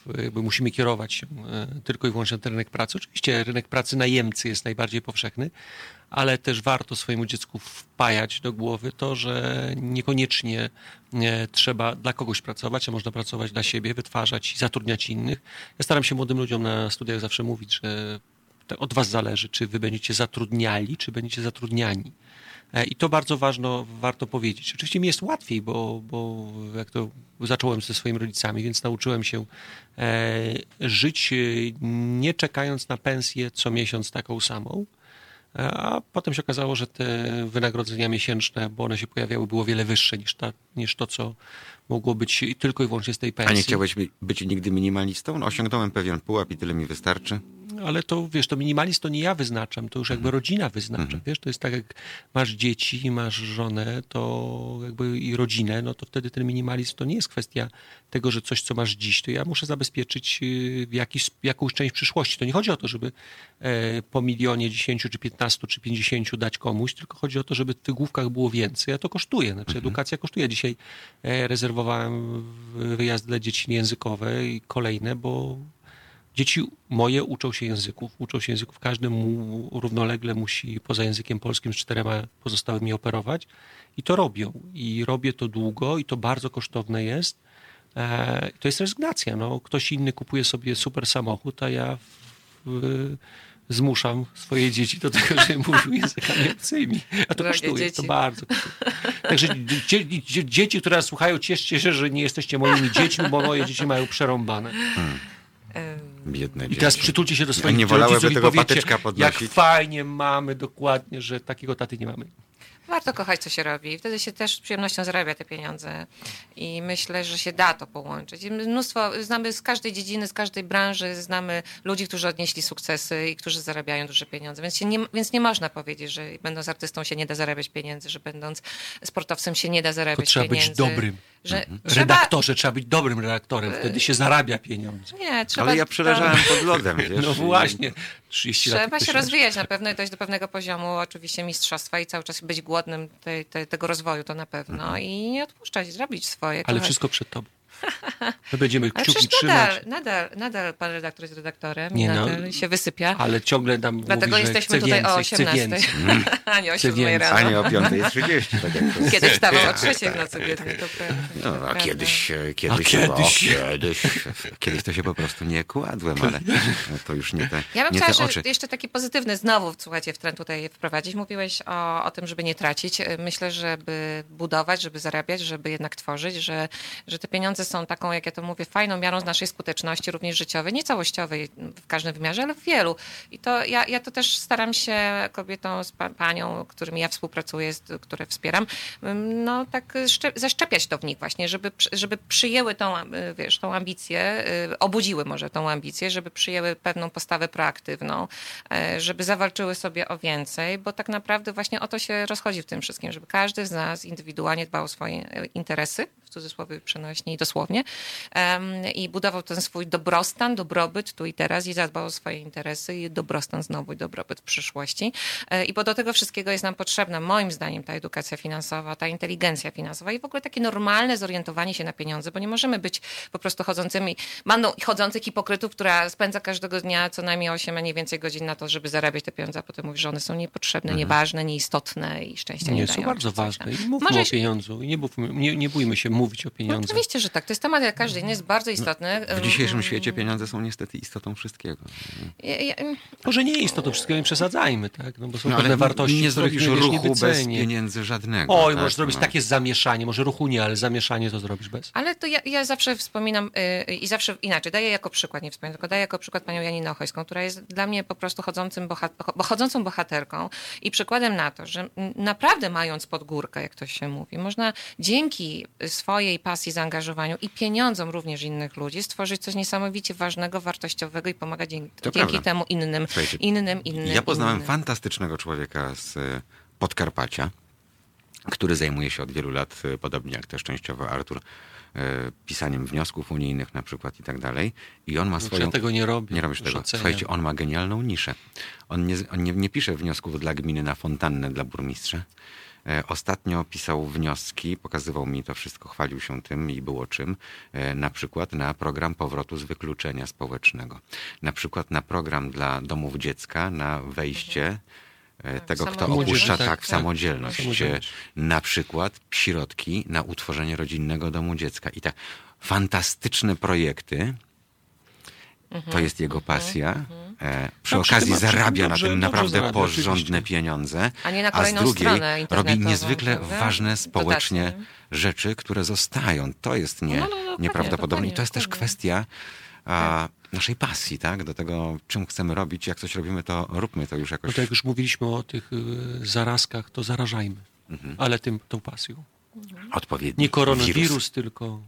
w- jakby musimy kierować się e, tylko i wyłącznie na ten rynek pracy. Oczywiście rynek pracy najemcy jest najbardziej powszechny, ale też warto swojemu dziecku wpajać do głowy to, że niekoniecznie e, trzeba dla kogoś pracować, a można pracować dla siebie, wytwarzać i zatrudniać innych. Ja staram się młodym ludziom na studiach zawsze mówić, że od was zależy, czy wy będziecie zatrudniali, czy będziecie zatrudniani. E, I to bardzo ważno, warto powiedzieć. Oczywiście mi jest łatwiej, bo, bo jak to zacząłem ze swoimi rodzicami, więc nauczyłem się e, żyć nie czekając na pensję co miesiąc taką samą. A potem się okazało, że te wynagrodzenia miesięczne, bo one się pojawiały, było wiele wyższe niż, ta, niż to, co mogło być tylko i wyłącznie z tej A pensji. nie chciałeś by- być nigdy minimalistą? No, osiągnąłem pewien pułap i tyle mi wystarczy. Ale to wiesz, to minimalizm to nie ja wyznaczam, to już jakby rodzina wyznacza. Wiesz, to jest tak, jak masz dzieci, masz żonę, to jakby i rodzinę, no to wtedy ten minimalizm to nie jest kwestia tego, że coś, co masz dziś, to ja muszę zabezpieczyć y, jakiś, jakąś część przyszłości. To nie chodzi o to, żeby e, po milionie 10 czy 15 czy 50 dać komuś, tylko chodzi o to, żeby w tych główkach było więcej, a to kosztuje. Znaczy edukacja kosztuje. Dzisiaj e, rezerwowałem w- wyjazdy dla dzieci językowe i kolejne, bo Dzieci moje uczą się języków, uczą się języków, każdy mu równolegle musi poza językiem polskim z czterema pozostałymi operować i to robią. I robię to długo i to bardzo kosztowne jest. E, to jest rezygnacja. No. Ktoś inny kupuje sobie super samochód, a ja w, zmuszam swoje dzieci do tego, żeby mówiły językami obcymi. A to Drogie kosztuje, to dzieci. bardzo kosztuje. Także dzie, dzie, dzieci, które nas słuchają, cieszcie się, że nie jesteście moimi dziećmi, bo moje dzieci mają przerąbane. Biedne I teraz dzieci. przytulcie się do swoich nie i tego patyczka jak fajnie mamy dokładnie, że takiego taty nie mamy. Warto kochać, co się robi. Wtedy się też z przyjemnością zarabia te pieniądze. I myślę, że się da to połączyć. I Mnóstwo, znamy z każdej dziedziny, z każdej branży, znamy ludzi, którzy odnieśli sukcesy i którzy zarabiają duże pieniądze. Więc, się nie, więc nie można powiedzieć, że będąc artystą się nie da zarabiać pieniędzy, że będąc sportowcem się nie da zarabiać Tylko trzeba pieniędzy. być dobrym. Że trzeba, Redaktorze, trzeba być dobrym redaktorem, wtedy się zarabia pieniądze. nie, trzeba, Ale ja przeleżałem pod lodem, wiesz. No właśnie, 30 lat. Trzeba to się rozwijać na pewno i dojść do pewnego poziomu oczywiście mistrzostwa i cały czas być głodnym tej, tej, tego rozwoju to na pewno i nie odpuszczać, zrobić swoje. Mhm. Ale kochać. wszystko przed tobą. My będziemy Ale kciuki przecież trzymać, nadal, nadal, nadal pan redaktor jest redaktorem Nie i no. nadal się wysypia. ale ciągle nam Dlatego mówi, jesteśmy chce tutaj więcej, o chce 18, więcej. a nie o Chce 7 więcej. A rano. nie o 5.30, tak jak to Kiedyś wstawał o 3 w nocy biedny, to prawda. No, to a prawda. kiedyś, e, kiedyś, A kiedyś. O, kiedyś, kiedyś to się po prostu nie kładłem, ale to już nie te, Ja bym nie chciała te że oczy. jeszcze taki pozytywny znowu, słuchajcie, w trend tutaj wprowadzić. Mówiłeś o, o tym, żeby nie tracić. Myślę, żeby budować, żeby zarabiać, żeby jednak tworzyć, że, że te pieniądze są taką, jak ja to mówię, fajną miarą z naszej skuteczności, również życiowej, nie całościowej w każdym wymiarze, ale w wielu. I to ja, ja to też staram się kobietom, z pa, panią, którymi ja współpracuję, z, które wspieram, ym, no tak szcze, zaszczepiać to w nich właśnie, żeby, żeby przyjęły tą, y, wiesz, tą ambicję, y, obudziły może tą ambicję, żeby przyjęły pewną postawę proaktywną, y, żeby zawalczyły sobie o więcej, bo tak naprawdę właśnie o to się rozchodzi w tym wszystkim, żeby każdy z nas indywidualnie dbał o swoje interesy, w cudzysłowie przenośni, dosłownie dosłownie, i budował ten swój dobrostan, dobrobyt tu i teraz i zadbał o swoje interesy i dobrostan znowu i dobrobyt w przyszłości. E, I bo do tego wszystkiego jest nam potrzebna, moim zdaniem, ta edukacja finansowa, ta inteligencja finansowa i w ogóle takie normalne zorientowanie się na pieniądze, bo nie możemy być po prostu chodzącymi, bandą chodzących hipokrytów, która spędza każdego dnia co najmniej 8, a nie więcej godzin na to, żeby zarabiać te pieniądze, a potem mówi, że one są niepotrzebne, mhm. nieważne, nieistotne i szczęścia nie, nie dają. są bardzo ważne i mówmy Może... o pieniądzu i nie, mówmy, nie, nie bójmy się mówić o pieniądzach. No, oczywiście, że tak. To jest temat jak każdy inny, jest bardzo istotny. No, w dzisiejszym świecie pieniądze są niestety istotą wszystkiego. Ja, ja... Może nie istotą wszystkiego, nie przesadzajmy, tak? No, bo są no, pewne wartości, nie zrobisz nie ruchu bez pieniędzy żadnego. Oj, tak? możesz zrobić no. takie zamieszanie, może ruchu nie, ale zamieszanie to zrobisz bez. Ale to ja, ja zawsze wspominam yy, i zawsze inaczej, daję jako przykład, nie wspominam, tylko daję jako przykład panią Janinę Ochojską, która jest dla mnie po prostu chodzącym bohat- chodzącą bohaterką i przykładem na to, że naprawdę mając pod górkę, jak to się mówi, można dzięki swojej pasji, zaangażowaniu i pieniądzom również innych ludzi stworzyć coś niesamowicie ważnego, wartościowego i pomagać dzięki, dzięki temu innym, innym, innym. Ja poznałem innym. fantastycznego człowieka z Podkarpacia, który zajmuje się od wielu lat, e, podobnie jak też częściowo Artur, e, pisaniem wniosków unijnych na przykład i tak dalej. I on ma znaczy, swoją... Ja tego nie robię. Nie robisz tego. Oceniam. Słuchajcie, on ma genialną niszę. On, nie, on nie, nie pisze wniosków dla gminy na fontannę dla burmistrza. E, ostatnio pisał wnioski, pokazywał mi to wszystko, chwalił się tym i było czym. Na przykład na program powrotu z wykluczenia społecznego. Na przykład na program dla domów dziecka, na wejście mhm E, tak, tego, kto opuszcza tak, tak, w samodzielność. samodzielność. Na przykład środki na utworzenie rodzinnego domu dziecka. I tak fantastyczne projekty, to jest jego mhm, pasja. Mhm. E, przy okazji zarabia na tym naprawdę porządne pieniądze, a, nie na a z drugiej robi niezwykle prawda? ważne społecznie Dotacji. rzeczy, które zostają. To jest nie, no, no, no, nieprawdopodobne. I to jest też kwestia a, naszej pasji, tak? Do tego, czym chcemy robić. Jak coś robimy, to róbmy to już jakoś. No to jak już mówiliśmy o tych y, zarazkach, to zarażajmy. Mhm. Ale tym, tą pasją. Odpowiedni Nie koronawirus, wirus. tylko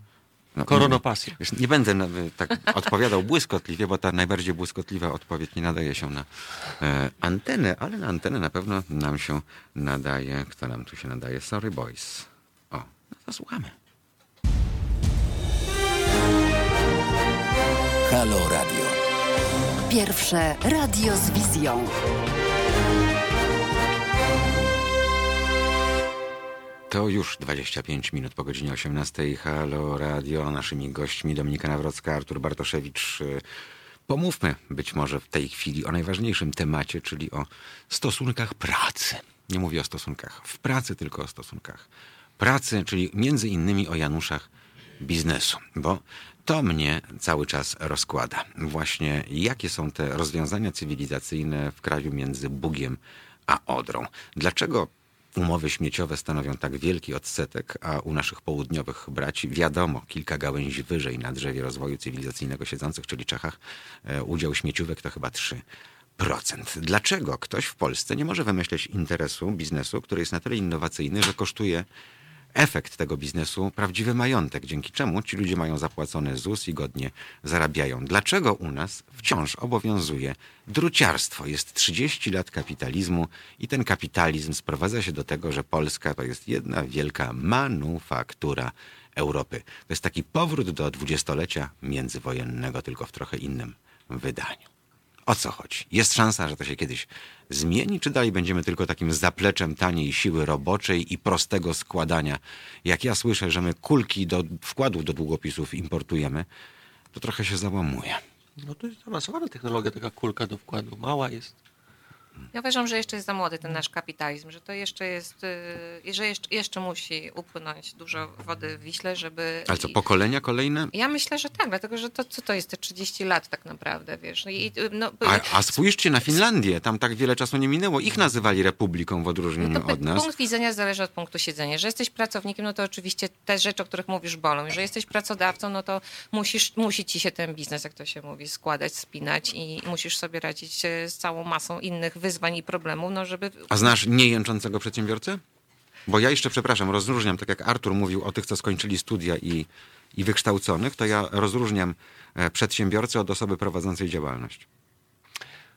no, koronopasja. Nie będę tak odpowiadał błyskotliwie, bo ta najbardziej błyskotliwa odpowiedź nie nadaje się na e, antenę, ale na antenę na pewno nam się nadaje. Kto nam tu się nadaje? Sorry Boys. O, no to słuchamy. Halo Radio. Pierwsze radio z wizją. To już 25 minut po godzinie 18. Halo Radio. Naszymi gośćmi Dominika Nawrocka, Artur Bartoszewicz. Pomówmy być może w tej chwili o najważniejszym temacie, czyli o stosunkach pracy. Nie mówię o stosunkach w pracy, tylko o stosunkach pracy, czyli między innymi o Januszach biznesu, bo to mnie cały czas rozkłada. Właśnie jakie są te rozwiązania cywilizacyjne w kraju między Bugiem a Odrą? Dlaczego umowy śmieciowe stanowią tak wielki odsetek, a u naszych południowych braci, wiadomo, kilka gałęzi wyżej na drzewie rozwoju cywilizacyjnego siedzących, czyli Czechach, e, udział śmieciówek to chyba 3%. Dlaczego ktoś w Polsce nie może wymyśleć interesu, biznesu, który jest na tyle innowacyjny, że kosztuje efekt tego biznesu prawdziwy majątek, dzięki czemu ci ludzie mają zapłacony ZUS i godnie zarabiają. Dlaczego u nas wciąż obowiązuje druciarstwo? Jest 30 lat kapitalizmu i ten kapitalizm sprowadza się do tego, że Polska to jest jedna wielka manufaktura Europy. To jest taki powrót do dwudziestolecia międzywojennego, tylko w trochę innym wydaniu. O co chodzi? Jest szansa, że to się kiedyś zmieni, czy dalej będziemy tylko takim zapleczem taniej siły roboczej i prostego składania? Jak ja słyszę, że my kulki do wkładów do długopisów importujemy, to trochę się załamuje. No to jest zaawansowana technologia, taka kulka do wkładu. Mała jest. Ja uważam, że jeszcze jest za młody ten nasz kapitalizm, że to jeszcze jest, y, że jeszcze, jeszcze musi upłynąć dużo wody w Wiśle, żeby... Ale co, pokolenia kolejne? Ja myślę, że tak, dlatego że to, co to jest te 30 lat tak naprawdę, wiesz. I, y, no, a, a spójrzcie na Finlandię, tam tak wiele czasu nie minęło. Ich nazywali republiką w odróżnieniu no od nas. Punkt widzenia zależy od punktu siedzenia. Że jesteś pracownikiem, no to oczywiście te rzeczy, o których mówisz, bolą. Że jesteś pracodawcą, no to musisz, musi ci się ten biznes, jak to się mówi, składać, spinać i musisz sobie radzić z całą masą innych wyzwań i problemów, no żeby... A znasz niejęczącego przedsiębiorcę? Bo ja jeszcze, przepraszam, rozróżniam, tak jak Artur mówił o tych, co skończyli studia i, i wykształconych, to ja rozróżniam e, przedsiębiorcę od osoby prowadzącej działalność.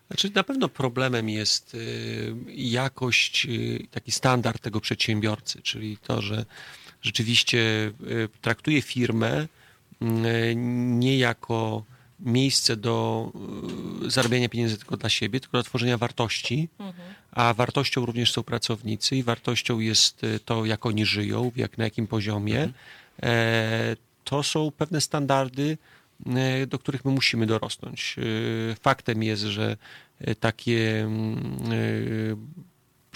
Znaczy, na pewno problemem jest e, jakość, e, taki standard tego przedsiębiorcy, czyli to, że rzeczywiście traktuje firmę nie jako miejsce do y, zarabiania pieniędzy tylko dla siebie, tylko do tworzenia wartości, a wartością również są pracownicy i wartością jest y, to, jak oni żyją, jak, na jakim poziomie. E, To są pewne standardy, e, do których my musimy dorosnąć. E, Faktem jest, że e, takie mm, e,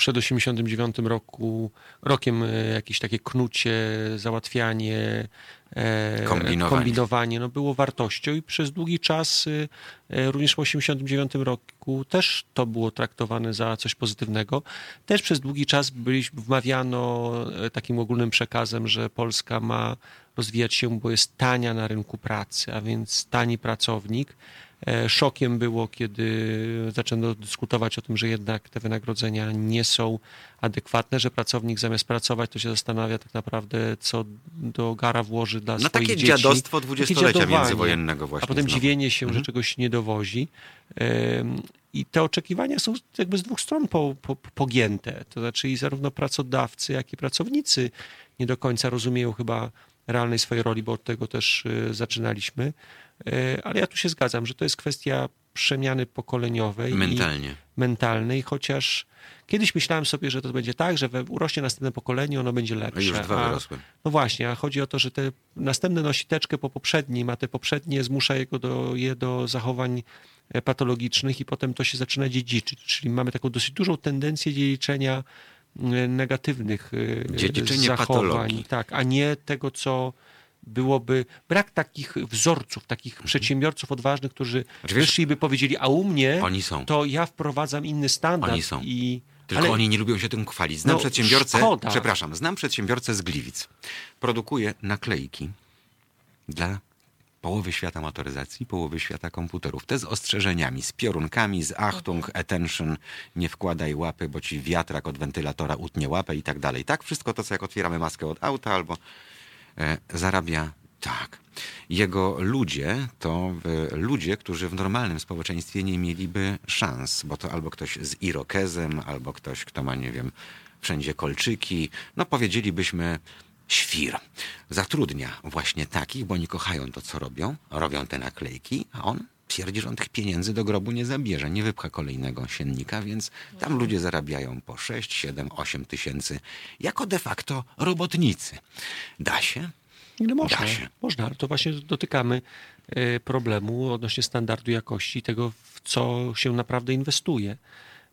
przed 89 roku, rokiem e, jakieś takie knucie, załatwianie, e, Kombinowanie. kombinowanie no było wartością i przez długi czas, e, również w 89 roku też to było traktowane za coś pozytywnego. Też przez długi czas byliśmy, wmawiano takim ogólnym przekazem, że Polska ma rozwijać się, bo jest tania na rynku pracy, a więc tani pracownik. E, Szokiem było, kiedy zaczęto dyskutować o tym, że jednak te wynagrodzenia nie są adekwatne, że pracownik zamiast pracować, to się zastanawia tak naprawdę, co do gara włoży dla No swoich takie dzieci. dziadostwo Takie dwudziestolecia dziadowanie. międzywojennego właśnie A potem znowu. dziwienie się, Mhm. że czegoś nie dowozi. I te oczekiwania są jakby z dwóch stron po, po, pogięte. To znaczy i zarówno pracodawcy, jak i pracownicy nie do końca rozumieją chyba realnej swojej roli, bo od tego też y, zaczynaliśmy. E, Ale ja tu się zgadzam, że to jest kwestia przemiany pokoleniowej. Mentalnie. mentalnej, chociaż kiedyś myślałem sobie, że to będzie tak, że urośnie następne pokolenie, ono będzie lepsze. już dwa a, wyrosły. no właśnie, a chodzi o to, że te następne nosi teczkę po poprzednim, a te poprzednie zmusza jego do, je do zachowań e, patologicznych i potem to się zaczyna dziedziczyć. Czyli mamy taką dosyć dużą tendencję dziedziczenia e, negatywnych Dziedziczenie zachowań, patologii. tak, a nie tego, co byłoby brak takich wzorców, takich przedsiębiorców odważnych, którzy Mhm. Znaczy, wyszli by powiedzieli, a u mnie to ja wprowadzam inny standard. Oni są. I, Tylko ale oni nie lubią się tym chwalić. Znam No, przedsiębiorcę, szkoda. przepraszam, znam przedsiębiorcę z Gliwic. Produkuje naklejki dla połowy świata motoryzacji, połowy świata komputerów. Te z ostrzeżeniami, z piorunkami, z Achtung, attention, nie wkładaj łapy, bo ci wiatrak od wentylatora utnie łapę i tak dalej. Tak, wszystko to, co jak otwieramy maskę od auta albo zarabia tak. Jego ludzie to e, ludzie, którzy w normalnym społeczeństwie nie mieliby szans, bo to albo ktoś z irokezem, albo ktoś, kto ma, nie wiem, wszędzie kolczyki. No powiedzielibyśmy świr. Zatrudnia właśnie takich, bo oni kochają to, co robią, robią te naklejki, a on twierdzi, że on tych pieniędzy do grobu nie zabierze, nie wypcha kolejnego siennika, więc tam ludzie zarabiają po 6, 7, 8 tysięcy jako de facto robotnicy. Da się? Ile można? Da się. Można, to właśnie dotykamy e, problemu odnośnie standardu jakości tego, w co się naprawdę inwestuje.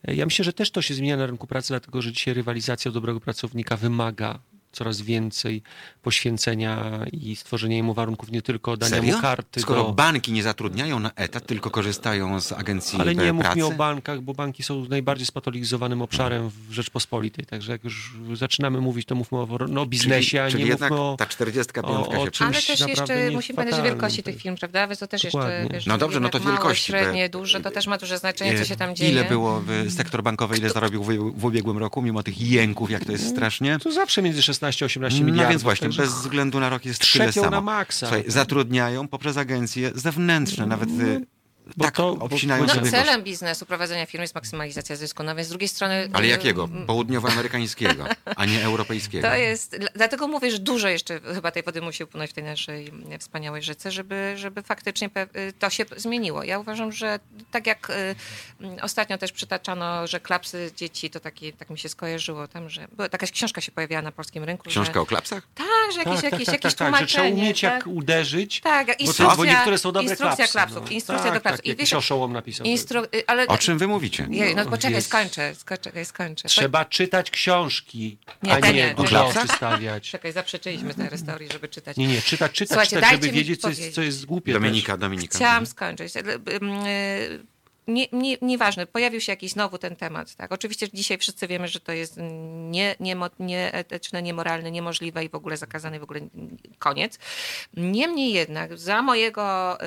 E, Ja myślę, że też to się zmienia na rynku pracy, dlatego że dzisiaj rywalizacja o dobrego pracownika wymaga coraz więcej poświęcenia i stworzenia mu warunków nie tylko dania Serio? mu karty Skoro do... banki nie zatrudniają na etat, tylko korzystają z agencji Ale nie mów pracy? mi o bankach, bo banki są najbardziej spatologizowanym obszarem w Rzeczpospolitej. Także jak już zaczynamy mówić, to mówmy o, no, o biznesie, a czyli nie jednak mówmy o... ta 45 o- o się czymś Ale też jeszcze musimy pamiętać o wielkości tych firm, prawda? Więc to też Dokładnie. jeszcze... Wiesz, No dobrze, no to wielkości, Małe, te- średnie, duże, to też ma duże znaczenie, co się tam dzieje. Ile było w sektor bankowy, ile zarobił w, w ubiegłym roku, mimo tych jęków, jak to jest strasznie? To zawsze między 16 a 18 No miliardów. więc właśnie, także bez względu na rok jest tyle trzepią samo. na maksa. Słuchaj, zatrudniają poprzez agencje zewnętrzne, nawet y, bo tak to- bo- obcinają bo- No, sobie celem biznesu, prowadzenia firmy jest maksymalizacja zysku. No więc z drugiej strony... Ale y, jakiego? Południowoamerykańskiego, a nie europejskiego. To jest, dla- dlatego mówię, że dużo jeszcze chyba tej wody musi upłynąć w tej naszej mm, wspaniałej rzece, żeby, żeby faktycznie y, to się zmieniło. Ja uważam, że tak jak y, mm, ostatnio też przytaczano, że klapsy dzieci, to taki, tak mi się skojarzyło tam, że była, jakaś książka się pojawiała na polskim rynku. Książka że, o klapsach? Tak, że jakieś, tak, jakieś, tak, jakieś tak, tak, że trzeba tłumaczenie. umieć tak? jak uderzyć. Tak, Bo, to, instrukcja, bo niektóre są dobre instrukcja klapsy. klapsów, no. instrukcja tak, do klapsów. Tak, I jakiś wiesz, oszołom napisał. instru... y, ale, O czym wy mówicie? No No, poczekaj, jest- skończę, skończę, skończę. Trzeba czytać książki, Nie, a nie nie. do O rzeczy klapsach? stawiać. Czekaj, zaprzeczyliśmy tej restaurii, żeby czytać. Nie, nie, czytać, czytać, Słuchajcie, czytać, żeby wiedzieć, co jest, co jest głupie Dominika, też. Dominika. Chciałam skończyć. Nie, nie, nieważne, pojawił się jakiś znowu ten temat. Tak? Oczywiście dzisiaj wszyscy wiemy, że to jest nie, niemo- nieetyczne, niemoralne, niemożliwe i w ogóle zakazane, w ogóle koniec. Niemniej jednak za mojego,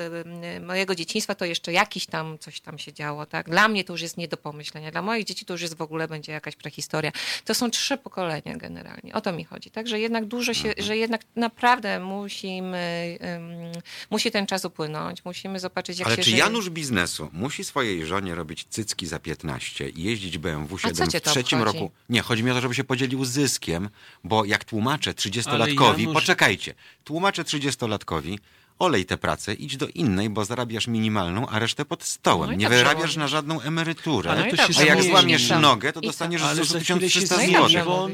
mojego dzieciństwa to jeszcze jakiś tam coś tam się działo. Tak? Dla mnie to już jest nie do pomyślenia. Dla moich dzieci to już jest w ogóle będzie jakaś prehistoria. To są trzy pokolenia generalnie. O to mi chodzi. Tak? Że jednak dużo się, że jednak naprawdę musimy, ym, musi ten czas upłynąć. Musimy zobaczyć, jak Ale się czy żyje. Janusz biznesu musi swojej żonie robić cycki za 15 i jeździć BMW A co 7 cię w trzecim obchodzi? roku? Nie, chodzi mi o to, żeby się podzielił zyskiem, bo jak tłumaczę 30-latkowi, Ale Janusz- poczekajcie, tłumaczę 30-latkowi, olej tę pracę, idź do innej, bo zarabiasz minimalną, a resztę pod stołem. No nie dobrze wyrabiasz na żadną emeryturę. Ale No to dobrze. się a jak złamiesz nogę, to I co? dostaniesz Ale za za chwilę się 1300 No i zmieni, dobrze zł. bo on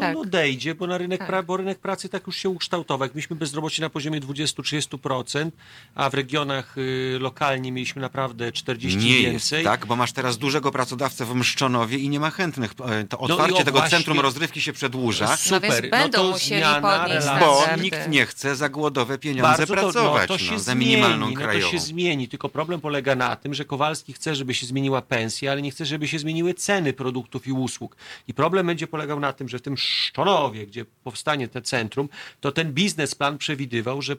Tak. odejdzie, bo, na rynek Tak. pra, bo rynek pracy tak już się ukształtował. Jak Myśmy bezrobocie na poziomie 20-30%, a w regionach y, lokalnie mieliśmy naprawdę 40 Nie jest więcej. tak, bo masz teraz dużego pracodawcę w Mszczonowie i nie ma chętnych. E, To No otwarcie o tego właśnie- centrum rozrywki się przedłuża, Super, No więc będą to musieli zmiana podnieść bo nikt nie chce za głodowe pieniądze Bardzo pracować to, no, to się no, za zmieni, minimalną no, krajową. to się zmieni, tylko problem polega na tym, że Kowalski chce, żeby się zmieniła pensja, ale nie chce, żeby się zmieniły ceny produktów i usług. I problem będzie polegał na tym, że w tym Szczonowie, gdzie powstanie te centrum, to ten biznesplan przewidywał, że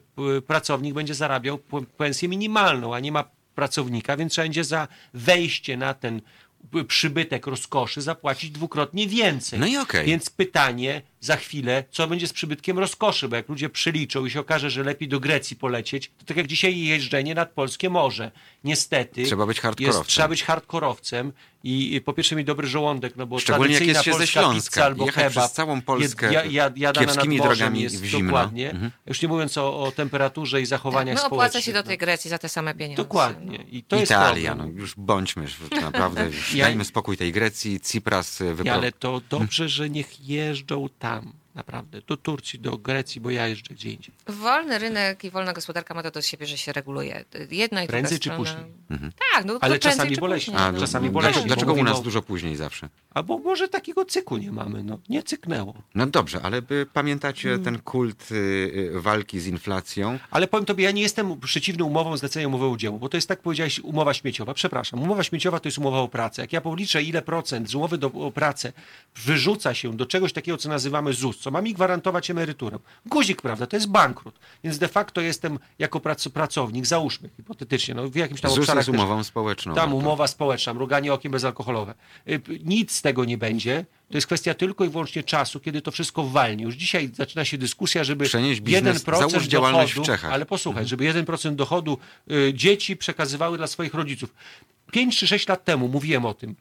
pracownik będzie zarabiał pensję minimalną, a nie ma pracownika, więc trzeba będzie za wejście na ten przybytek rozkoszy zapłacić dwukrotnie więcej. No i okej. Więc pytanie za chwilę, co będzie z przybytkiem rozkoszy, bo jak ludzie przeliczą i się okaże, że lepiej do Grecji polecieć, to tak jak dzisiaj jeżdżenie nad polskie morze. Niestety. Trzeba być hardkorowcem. Jest, trzeba być hardkorowcem i, po pierwsze mieć dobry żołądek, no bo Szczególnie jak jest się ze polska Śląska. pizza albo Jechać kebab przez całą Polskę jad, jad, jadana kiepskimi drogami jest w zimno. dokładnie. Mhm. Już nie mówiąc o, o temperaturze i zachowaniach No społecznych. opłaca się do no. tej Grecji za te same pieniądze. Dokładnie. I to Italia, jest no już bądźmy już naprawdę, Ja- dajmy spokój tej Grecji, Cypras Nie, wypro... ale to dobrze, że niech jeżdżą tam. Naprawdę. Do Turcji, do Grecji, bo ja jeżdżę gdzie indziej. Wolny rynek i wolna gospodarka ma to do siebie, że się reguluje. Jedna i Prędzej druga czy strona. później? Tak, no Ale czasami czy boleśnie. A, no. czasami no, boleśnie, dlaczego- bo Dlaczego u nas o- dużo później zawsze? Albo może takiego cyklu nie mamy, no. Nie cyknęło. No dobrze, ale by pamiętacie Hmm. ten kult y, y, walki z inflacją? Ale powiem tobie, ja nie jestem przeciwny umowom zlecenia umowy o dzieło, bo to jest tak powiedziałeś, umowa śmieciowa. Przepraszam, umowa śmieciowa to jest umowa o pracę. Jak ja policzę, ile procent z umowy do, o pracę wyrzuca się do czegoś takiego, co nazywamy ZUS, co ma mi gwarantować emeryturę. Guzik, prawda, to jest bankrut. Więc de facto jestem jako prac, pracownik, załóżmy hipotetycznie, no w jakimś tam ZUS obszarach jest też- umową społeczną. Tam no umowa społeczna, mruganie okiem bezalkoholowe. Y, Nic z tego nie będzie. To jest kwestia tylko i wyłącznie czasu, kiedy to wszystko walnie. Już dzisiaj zaczyna się dyskusja, żeby Przenieść biznes, 1% załóż działalność w dochodu, Czechach. Mhm. ale posłuchaj, żeby 1% dochodu y, dzieci przekazywały dla swoich rodziców. 5 czy 6 lat temu mówiłem o tym,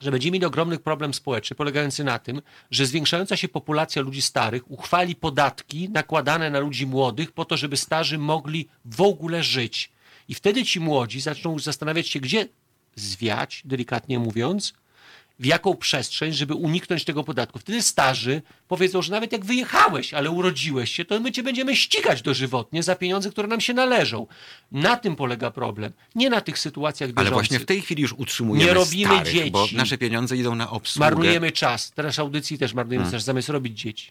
że będziemy mieli ogromny problem społeczny polegający na tym, że zwiększająca się populacja ludzi starych uchwali podatki nakładane na ludzi młodych po to, żeby starzy mogli w ogóle żyć. I wtedy ci młodzi zaczną zastanawiać się, gdzie zwiać, delikatnie mówiąc, w jaką przestrzeń, żeby uniknąć tego podatku. Wtedy starzy powiedzą, że nawet jak wyjechałeś, ale urodziłeś się, to my cię będziemy ścigać dożywotnie za pieniądze, które nam się należą. Na tym polega problem. Nie na tych sytuacjach Ale bieżących. właśnie w tej chwili już utrzymujemy Nie robimy starych, dzieci. bo nasze pieniądze idą na obsługę. Marnujemy czas. Teraz audycji też marnujemy Hmm. czas, zamiast robić dzieci.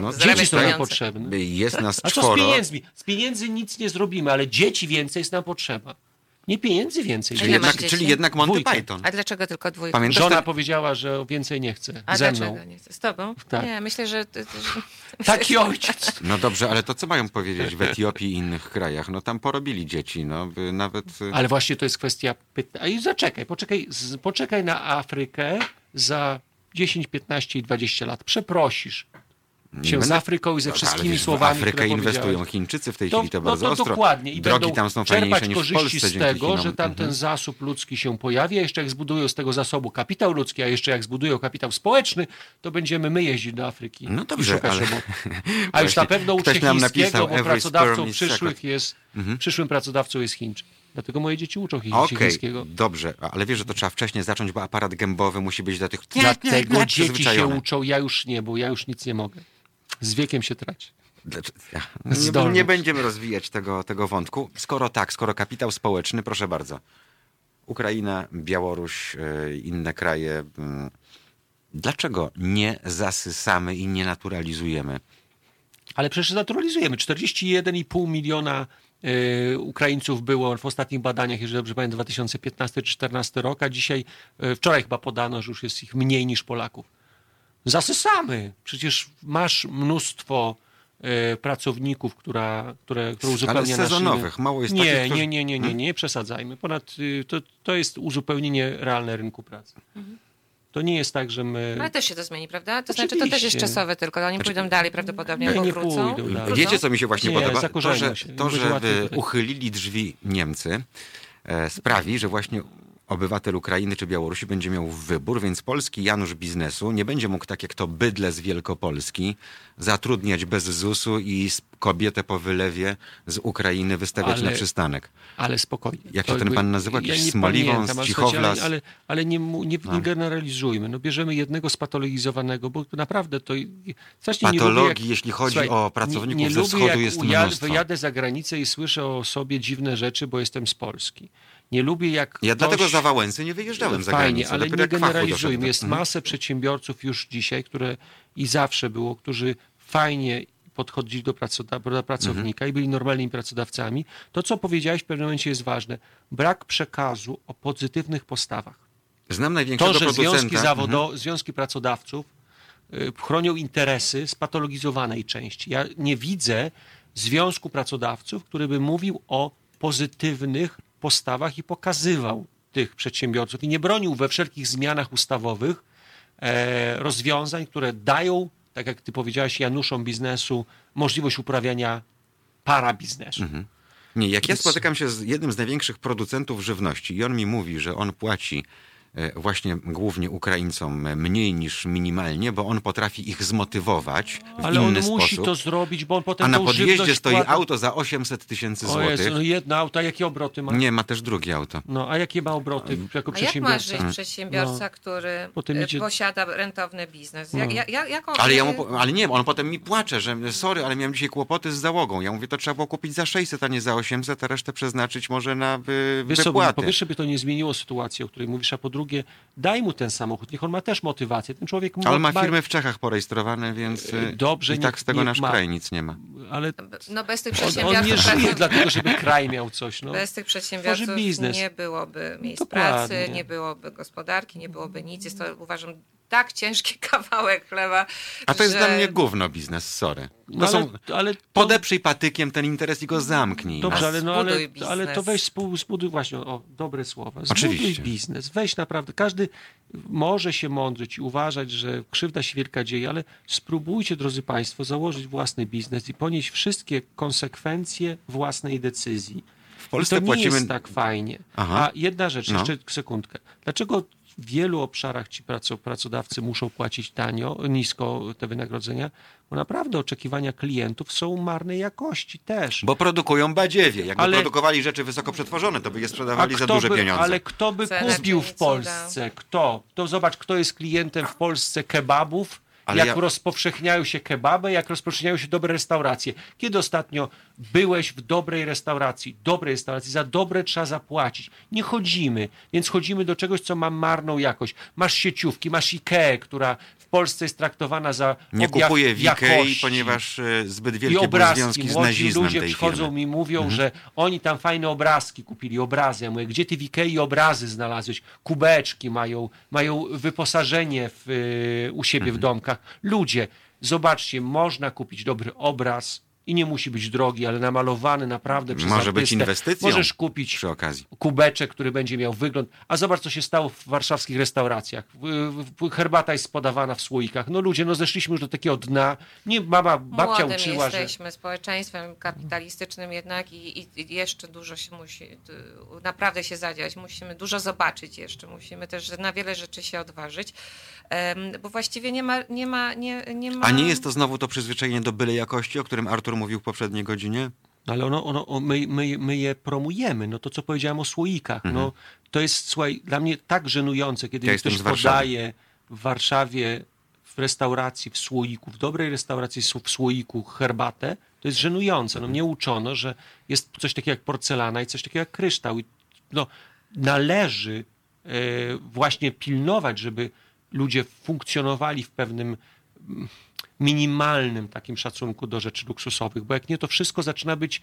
No, Dzieci są nam potrzebne. Jest nas A co z czworo. pieniędzmi? Z pieniędzy nic nie zrobimy, ale dzieci więcej jest nam potrzeba. Nie pieniędzy więcej. Czyli jednak, dzieci? czyli jednak Monty Dwójkę. Python. A dlaczego tylko dwójka? Pamiętasz Żona ten... powiedziała, że więcej nie chce. A ze dlaczego mną. nie chcę? Z tobą? Tak. Nie, myślę, że... Taki ojciec. No dobrze, ale to co mają powiedzieć w Etiopii i innych krajach? No tam porobili dzieci, no nawet... y, Ale właśnie to jest kwestia pytania. I zaczekaj, poczekaj, z, poczekaj na Afrykę za 10, 15 i 20 lat. Przeprosisz się z Afryką i ze Ale wszystkimi wiesz, słowami, W Afrykę inwestują. Chińczycy w tej To, chwili, to no bardzo to ostro. dokładnie. I Drogi tam są fajniejsze niż w korzyści Polsce z tego, że tam ten Mhm. zasób ludzki się pojawi, a jeszcze jak zbudują z tego zasobu kapitał ludzki, a jeszcze jak zbudują kapitał społeczny, to będziemy my jeździć do Afryki No i dobrze, szukać ale... roboty. A już na pewno uczy Ktoś nam chińskiego, napisał, bo pracodawcą przyszłych jest, Mhm. przyszłym pracodawcą jest Chińczyk. Dlatego moje dzieci uczą chi- Okej, chińskiego. dobrze, ale wiesz, że to trzeba wcześniej zacząć, bo aparat gębowy musi być do tych... Dlatego dzieci się uczą, ja już nie, bo ja już nic nie mogę. Z wiekiem się traci. Dlaczego- Nie, nie będziemy rozwijać tego, tego wątku. Skoro tak, skoro kapitał społeczny, proszę bardzo. Ukraina, Białoruś, e, inne kraje. mm, Dlaczego nie zasysamy i nie naturalizujemy? Ale przecież naturalizujemy. 41,5 miliona e, Ukraińców było w ostatnich badaniach, jeżeli dobrze pamiętam, 2015-2014 rok, a dzisiaj, e, wczoraj chyba podano, że już jest ich mniej niż Polaków. Zasysamy. Przecież masz mnóstwo e, pracowników, która, które, które uzupełnia nasz sezonowych. Mało jest nie, takich, którzy- nie, nie, nie, nie, nie przesadzajmy. Ponad, y, to, to jest uzupełnienie realne rynku pracy. To nie jest tak, że my... Ale też się to zmieni, prawda? To znaczy, to też jest Oczywiście. czasowe tylko. Oni pójdą dalej prawdopodobnie, Nie, nie wrócą. pójdą dalej. Wiecie, co mi się właśnie Nie, podoba? To, że, to, że uchylili drzwi Niemcy, e, sprawi, że właśnie obywatel Ukrainy czy Białorusi będzie miał wybór, więc polski Janusz biznesu nie będzie mógł, tak jak to bydle z Wielkopolski, zatrudniać bez ZUS-u i kobietę po wylewie z Ukrainy wystawiać Ale- na przystanek. Ale spokojnie. Jak To się ten pan nazywa? Jakiś nie Smoliwąs, pamiętam, ale Ale, ale, nie, nie, nie generalizujmy. No bierzemy jednego spatologizowanego, bo naprawdę to... Strasznie nie lubię, Patologii, jak, jeśli chodzi Słuchaj, o pracowników nie, nie ze wschodu, jest mnóstwo. Wyjadę za granicę i słyszę o sobie dziwne rzeczy, bo jestem z Polski. Nie lubię jak Ja ktoś... dlatego za Wałęsy nie wyjeżdżałem za Fajnie, granicę. ale nie generalizujmy. Jest Mhm. masę przedsiębiorców już dzisiaj, które i zawsze było, którzy fajnie podchodzili do pracownika Mhm. i byli normalnymi pracodawcami. To, co powiedziałeś w pewnym momencie jest ważne. Brak przekazu o pozytywnych postawach. Znam największego To, że producenta. związki, Mhm. zawodo- związki pracodawców y, chronią interesy spatologizowanej części. Ja nie widzę związku pracodawców, który by mówił o pozytywnych postawach i pokazywał tych przedsiębiorców i nie bronił we wszelkich zmianach ustawowych e, rozwiązań, które dają, tak jak ty powiedziałeś, Januszom biznesu możliwość uprawiania parabiznesu. Nie, jak ja spotykam się z jednym z największych producentów żywności i on mi mówi, że on płaci właśnie głównie Ukraińcom e, mniej niż minimalnie, bo on potrafi ich zmotywować w Ale on inny musi sposób. to zrobić, bo on potem a na podjeździe stoi wkłada- auto za 800 tysięcy złotych. no jedno auto, a jakie obroty ma? Nie, ma też drugie auto. No, a jakie ma obroty jako A jak ma żyć przedsiębiorca? przedsiębiorca, No. który e, idzie- posiada rentowny biznes? Jak, No. jak, jak, jaką, Ale, ja mu, e, ale nie, on potem mi płacze, że sorry, ale miałem dzisiaj kłopoty z załogą. Ja mówię, to trzeba było kupić za 600, a nie za 800, a resztę przeznaczyć może na wy, Wiesz co, wypłaty. po pierwsze by to nie zmieniło sytuacji, o której mówisz, a po drugie daj mu ten samochód, niech on ma też motywację. Ten człowiek Ale ma firmy w Czechach porejestrowane, więc E, y, dobrze, i tak z tego nasz ma. kraj nic nie ma. Ale No bez tych on, on przedsiębiorców, nie żyje dlatego, żeby kraj miał coś. No. bez tych przedsiębiorców nie byłoby miejsc Dokładnie. pracy, nie byłoby gospodarki, nie byłoby nic. Jest to uważam tak ciężki kawałek chleba. A to jest że... dla mnie gówno biznes, sorry. To No, ale, są, ale to, podeprzyj patykiem ten interes i go zamknij. Dobrze, no. ale, no, ale, ale to weź spół- zbuduj właśnie, o, dobre słowa. Zbuduj Oczywiście. biznes, weź naprawdę, każdy może się mądrzyć i uważać, że krzywda się wielka dzieje, ale spróbujcie, drodzy Państwo, założyć własny biznes i ponieść wszystkie konsekwencje własnej decyzji. W Polsce I to nie płacimy... jest tak fajnie. Aha. A jedna rzecz, No. jeszcze sekundkę. Dlaczego w wielu obszarach ci praco- pracodawcy muszą płacić tanio, nisko te wynagrodzenia? Bo naprawdę oczekiwania klientów są marnej jakości też. Bo produkują badziewie. Jakby Ale- produkowali rzeczy wysoko przetworzone, to by je sprzedawali za duże by, pieniądze. Ale kto by Cena kupił w. Polsce? Kto? To zobacz, kto jest klientem w Polsce kebabów, Ale jak ja- rozpowszechniają się kebaby, jak rozpowszechniają się dobre restauracje. Kiedy ostatnio byłeś w dobrej restauracji? Dobrej restauracji, za dobre trzeba zapłacić. Nie chodzimy, więc chodzimy do czegoś, co ma marną jakość. Masz sieciówki, masz Ikea, która Polsce jest traktowana za Nie kupuję w Ikei, ponieważ e, zbyt i wielkie były obrazki. związki z nazizmem ludzie tej przychodzą firmy. mi mówią, Mhm. że oni tam fajne obrazki kupili, obrazy. Ja mówię, gdzie ty w Ikei obrazy znalazłeś? Kubeczki mają, mają wyposażenie w, y, u siebie Mhm. w domkach. Ludzie, zobaczcie, można kupić dobry obraz i nie musi być drogi, ale namalowany naprawdę przez Może być artystę. inwestycją Możesz kupić przy okazji. kubeczek, który będzie miał wygląd. A zobacz, co się stało w warszawskich restauracjach. Herbata jest podawana w słoikach. No ludzie, no zeszliśmy już do takiego dna. Nie, mama, babcia Młodym uczyła, że... jesteśmy społeczeństwem kapitalistycznym jednak i, i, i jeszcze dużo się musi naprawdę się zadziać. Musimy dużo zobaczyć jeszcze. Musimy też na wiele rzeczy się odważyć, bo właściwie nie ma, nie ma, nie, nie ma... A nie jest to znowu to przyzwyczajenie do byle jakości, o którym Artur mówił w poprzedniej godzinie? No ale ono, ono, my, my, my je promujemy. No to, co powiedziałem o słoikach. No, to jest, słuchaj, dla mnie tak żenujące, kiedy Ja ktoś podaje w Warszawie w restauracji w słoiku, w dobrej restauracji w słoiku herbatę, to jest żenujące. No mnie uczono, że jest coś takiego jak porcelana i coś takiego jak kryształ. I no, należy e, właśnie pilnować, żeby ludzie funkcjonowali w pewnym mm, minimalnym takim szacunku do rzeczy luksusowych, bo jak nie, to wszystko zaczyna być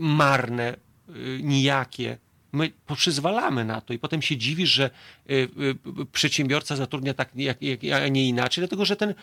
marne, y, nijakie. My przyzwalamy na to i potem się dziwisz, że y, y, przedsiębiorca zatrudnia tak, jak, jak, a nie inaczej, dlatego że ten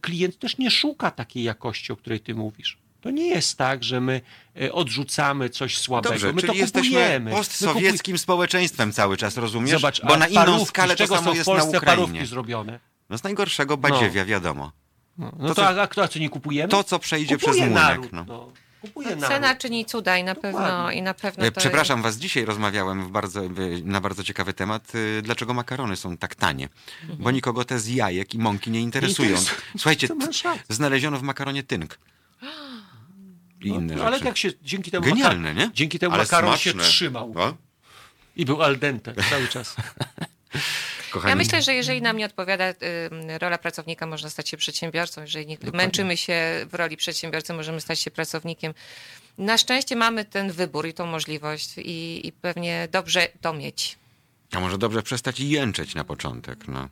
klient też nie szuka takiej jakości, o której ty mówisz. To nie jest tak, że my y, odrzucamy coś słabego. Dobrze, my czyli to jesteśmy postsowieckim społeczeństwem cały czas, rozumiesz? Zobacz, Bo na inną parówki, skalę to samo jest na Ukrainie. parówki zrobione. No z najgorszego badziewia, wiadomo. No, no To to, co- a, a, kto- a co nie kupujemy? To, co przejdzie Kupuje przez młynek. naród, No. no. kupuje na Cena czyni cuda i na pewno, i na pewno E, to Przepraszam was, dzisiaj rozmawiałem w bardzo, na bardzo ciekawy temat, y, dlaczego makarony są tak tanie. Bo nikogo te z jajek i mąki nie interesują. interesują. Słuchajcie, znaleziono w makaronie tynk. I inne No, ale rzeczy. jak się dzięki temu, Genialne, makar- nie? dzięki temu Ale makaron smaczne. się trzymał O, i był al dente cały czas. kochani, Ja myślę, że jeżeli nam nie odpowiada y, rola pracownika, można stać się przedsiębiorcą. Jeżeli nie, męczymy się w roli przedsiębiorcy, możemy stać się pracownikiem. Na szczęście mamy ten wybór i tą możliwość i, i pewnie dobrze to mieć. a może dobrze przestać jęczeć na początek, no.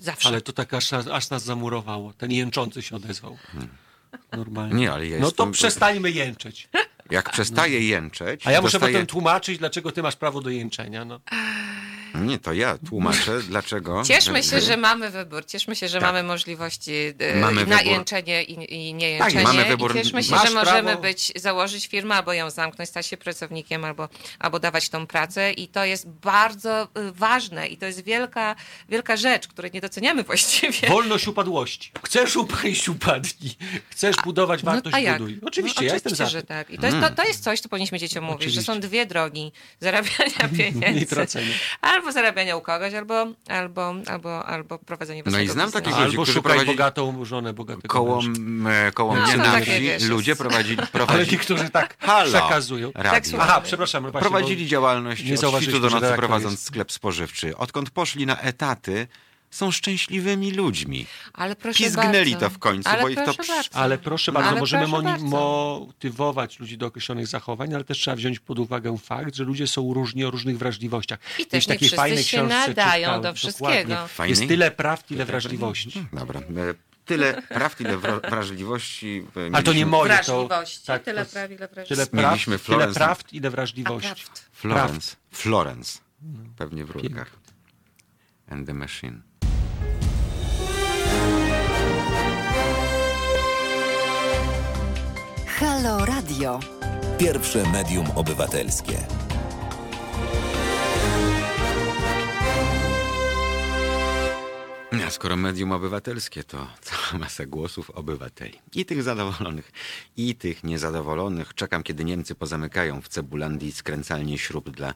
Zawsze. Ale to tak aż, aż nas zamurowało. Ten jęczący się odezwał. Normalnie. Nie, ale ja No to przestańmy jęczeć. Jak przestaje jęczeć... A ja muszę dostaję... potem tłumaczyć, dlaczego ty masz prawo do jęczenia. No. Nie, to ja tłumaczę, dlaczego... Cieszmy się, że mamy wybór. Cieszmy się, że Tak. mamy możliwości y, Mamy na wybór. jęczenie i, i nie Tak, jęczenie. mamy wybór. I cieszmy się, Masz że możemy prawo- być, założyć firmę, albo ją zamknąć, stać się pracownikiem, albo, albo dawać tą pracę. I to jest bardzo y, ważne i to jest wielka, wielka rzecz, której nie doceniamy właściwie. Wolność upadłości. Chcesz upaść, upadnij. Chcesz budować wartość, No, a jak? buduj. Oczywiście, no, ja jestem oczywiście, za że tak. I to jest, to, to jest coś, co powinniśmy dzieciom mówić, że są Oczywiście. dwie drogi zarabiania pieniędzy. I tracenia. Albo zarabiania u kogoś, albo, albo, albo, albo prowadzenie No i znam takich ludzi, Albo którzy szukaj prowadzi- bogatą żonę, bogatego Koło, e, koło No, mnie na wsi ludzie prowadzili, Ale prowadzili, ci, którzy tak Halo. przekazują. radio. słucham. Aha, przepraszam. właśnie, prowadzili działalność nie od świtu do nocy prowadząc jest. sklep spożywczy. Odkąd poszli na etaty, są szczęśliwymi ludźmi. Ale proszę Pizgnęli bardzo. to w końcu, ale bo ich to bardzo. Ale proszę bardzo, Ale możemy proszę bardzo. motywować ludzi do określonych zachowań, ale też trzeba wziąć pod uwagę fakt, że ludzie są różni o różnych wrażliwościach. I Gdzieś też nie takiej fajnej się książce nadają czytałem, do wszystkiego. Jest tyle praw, tyle wrażliwości. Dobra. e, Tyle praw, tyle wra- wrażliwości. e, Ale to nie mieliśmy- moje, Wrażliwości. to... tak, tyle to- praw, ile wrażliwości. Tyle praw, Mieliśmy tyle praw, ile A wrażliwości. prawd. Florence. Florence. Pewnie w rurkach. And the Machine. Halo Radio. Pierwsze medium obywatelskie. A skoro medium obywatelskie, to cała masa głosów obywateli. I tych zadowolonych, i tych niezadowolonych. Czekam, kiedy Niemcy pozamykają w Cebulandii skręcalnie śrub dla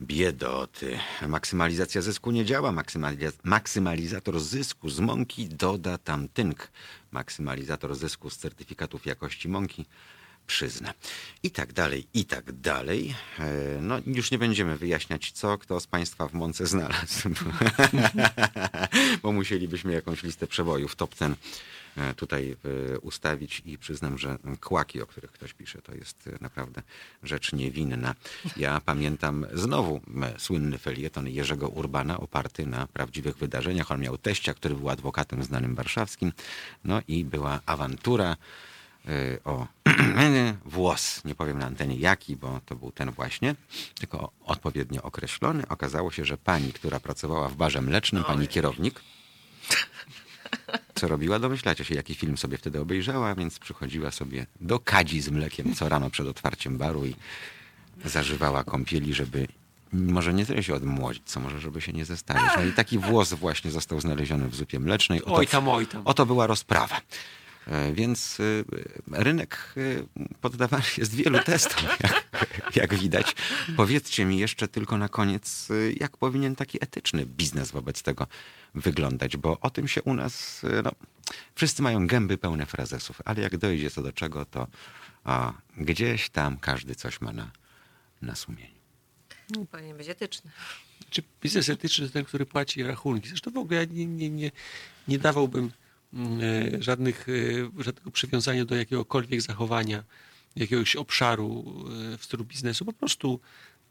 biedoty. Maksymalizacja zysku nie działa. Maksymaliz- maksymalizator zysku z mąki doda tam tynk. Maksymalizator zysku z certyfikatów jakości mąki przyzna. I tak dalej, i tak dalej. E, No, już nie będziemy wyjaśniać, co kto z Państwa w mące znalazł. Bo musielibyśmy jakąś listę przebojów top ten tutaj e, ustawić i przyznam, że kłaki, o których ktoś pisze, to jest e, naprawdę rzecz niewinna. Ja pamiętam znowu słynny felieton Jerzego Urbana oparty na prawdziwych wydarzeniach. On miał teścia, który był adwokatem znanym warszawskim. No i była awantura o włos. Nie powiem na antenie jaki, bo to był ten właśnie, tylko odpowiednio określony. Okazało się, że pani, która pracowała w barze mlecznym, pani kierownik, co robiła? Domyślacie się, jaki film sobie wtedy obejrzała, więc przychodziła sobie do kadzi z mlekiem co rano przed otwarciem baru i zażywała kąpieli, żeby może nie tyle się odmłodzić, co może, żeby się nie zestarzeć. No i taki włos właśnie został znaleziony w zupie mlecznej. Oto- Oj tam, oj tam. Oto była rozprawa. E, Więc y, rynek y, poddawany jest wielu testom, jak, jak widać. Powiedzcie mi jeszcze tylko na koniec, y, jak powinien taki etyczny biznes wobec tego wyglądać, bo o tym się u nas, no, wszyscy mają gęby pełne frazesów, ale jak dojdzie co do czego, to a, gdzieś tam każdy coś ma na, na sumieniu. Powinien być etyczny. Czy biznes etyczny to ten, który płaci rachunki? Zresztą w ogóle ja nie, nie, nie, nie dawałbym żadnych, e, żadnego przywiązania do jakiegokolwiek zachowania, jakiegoś obszaru e, w stylu biznesu. Po prostu,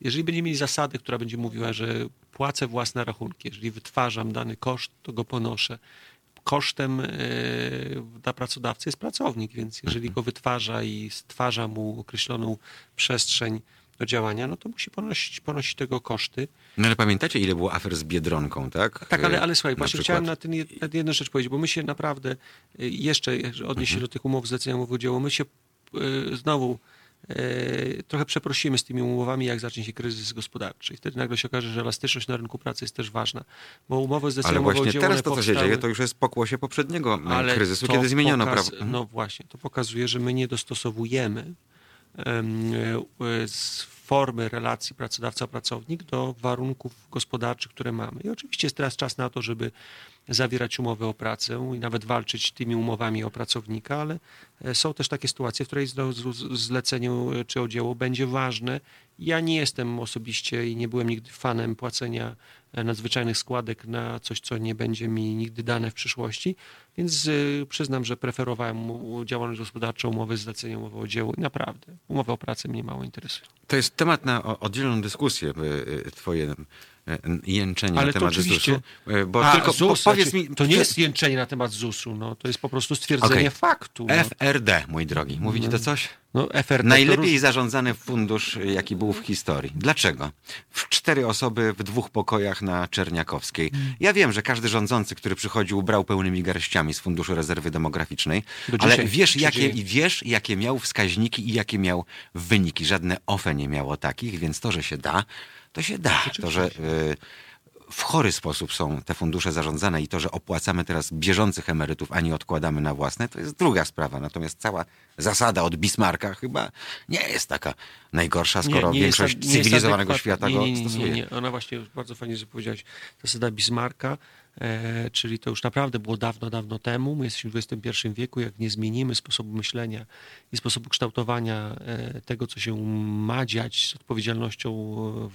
jeżeli będziemy mieli zasadę, która będzie mówiła, że płacę własne rachunki, jeżeli wytwarzam dany koszt, to go ponoszę. Kosztem e, dla pracodawcy jest pracownik, więc jeżeli go wytwarza i stwarza mu określoną przestrzeń do działania, no to musi ponosić, ponosić tego koszty. No ale pamiętacie, ile było afer z Biedronką, tak? Tak, ale, ale Y, słuchaj, na właśnie przykład. chciałem na, ten, na jedną rzecz powiedzieć, bo my się naprawdę y, jeszcze odnieść Mhm. się do tych umów zlecenia umów o dzieło, my się y, znowu trochę przeprosimy z tymi umowami, jak zacznie się kryzys gospodarczy. I wtedy nagle się okaże, że elastyczność na rynku pracy jest też ważna, bo umowy Ale zleceniowe właśnie teraz to, co się powstały- dzieje, to już jest pokłosie poprzedniego ale kryzysu, kiedy zmieniono prawo. Mhm. No właśnie, to pokazuje, że my nie dostosowujemy em, z formy relacji pracodawca-pracownik do warunków gospodarczych, które mamy. I oczywiście jest teraz czas na to, żeby zawierać umowy o pracę i nawet walczyć tymi umowami o pracownika, ale e, są też takie sytuacje, w której zle- z- zlecenie e, czy o dzieło będzie ważne. Ja nie jestem osobiście i nie byłem nigdy fanem płacenia e, nadzwyczajnych składek na coś, co nie będzie mi nigdy dane w przyszłości, więc przyznam, że preferowałem działalność gospodarczą, umowy zlecenia, umowę o dzieło naprawdę umowy o pracę mnie mało interesują. To jest temat na oddzielną dyskusję, twoje jęczenie Ale na to temat oczywiście- ZUS-u. e, Bo A, tylko ZUS, po- powiedz mi... to nie jest jęczenie na temat ZUS-u, no, to jest po prostu stwierdzenie Okej. faktu. No, FRD, mój drogi. Mówi ci to coś? no, FRD to Najlepiej róż- zarządzany fundusz, jaki był w historii. Dlaczego? W cztery osoby w dwóch pokojach na Czerniakowskiej. Mm. Ja wiem, że każdy rządzący, który przychodził, brał pełnymi garściami z Funduszu Rezerwy Demograficznej, Do ale wiesz jakie, dzieje. wiesz, jakie miał wskaźniki i jakie miał wyniki. Żadne OFE nie miało takich, więc to, że się da, to się da. To, że y, w chory sposób są te fundusze zarządzane i to, że opłacamy teraz bieżących emerytów, a nie odkładamy na własne, to jest druga sprawa. Natomiast cała zasada od Bismarcka chyba nie jest taka najgorsza, skoro Nie, nie większość jest cywilizowanego świata nie, go nie, nie, stosuje. Nie, nie, ona właśnie bardzo fajnie powiedziałeś, zasada Bismarcka, e, czyli to już naprawdę było dawno, dawno temu. My jesteśmy w XXI wieku, jak nie zmienimy sposobu myślenia i sposobu kształtowania e, tego, co się ma dziać z odpowiedzialnością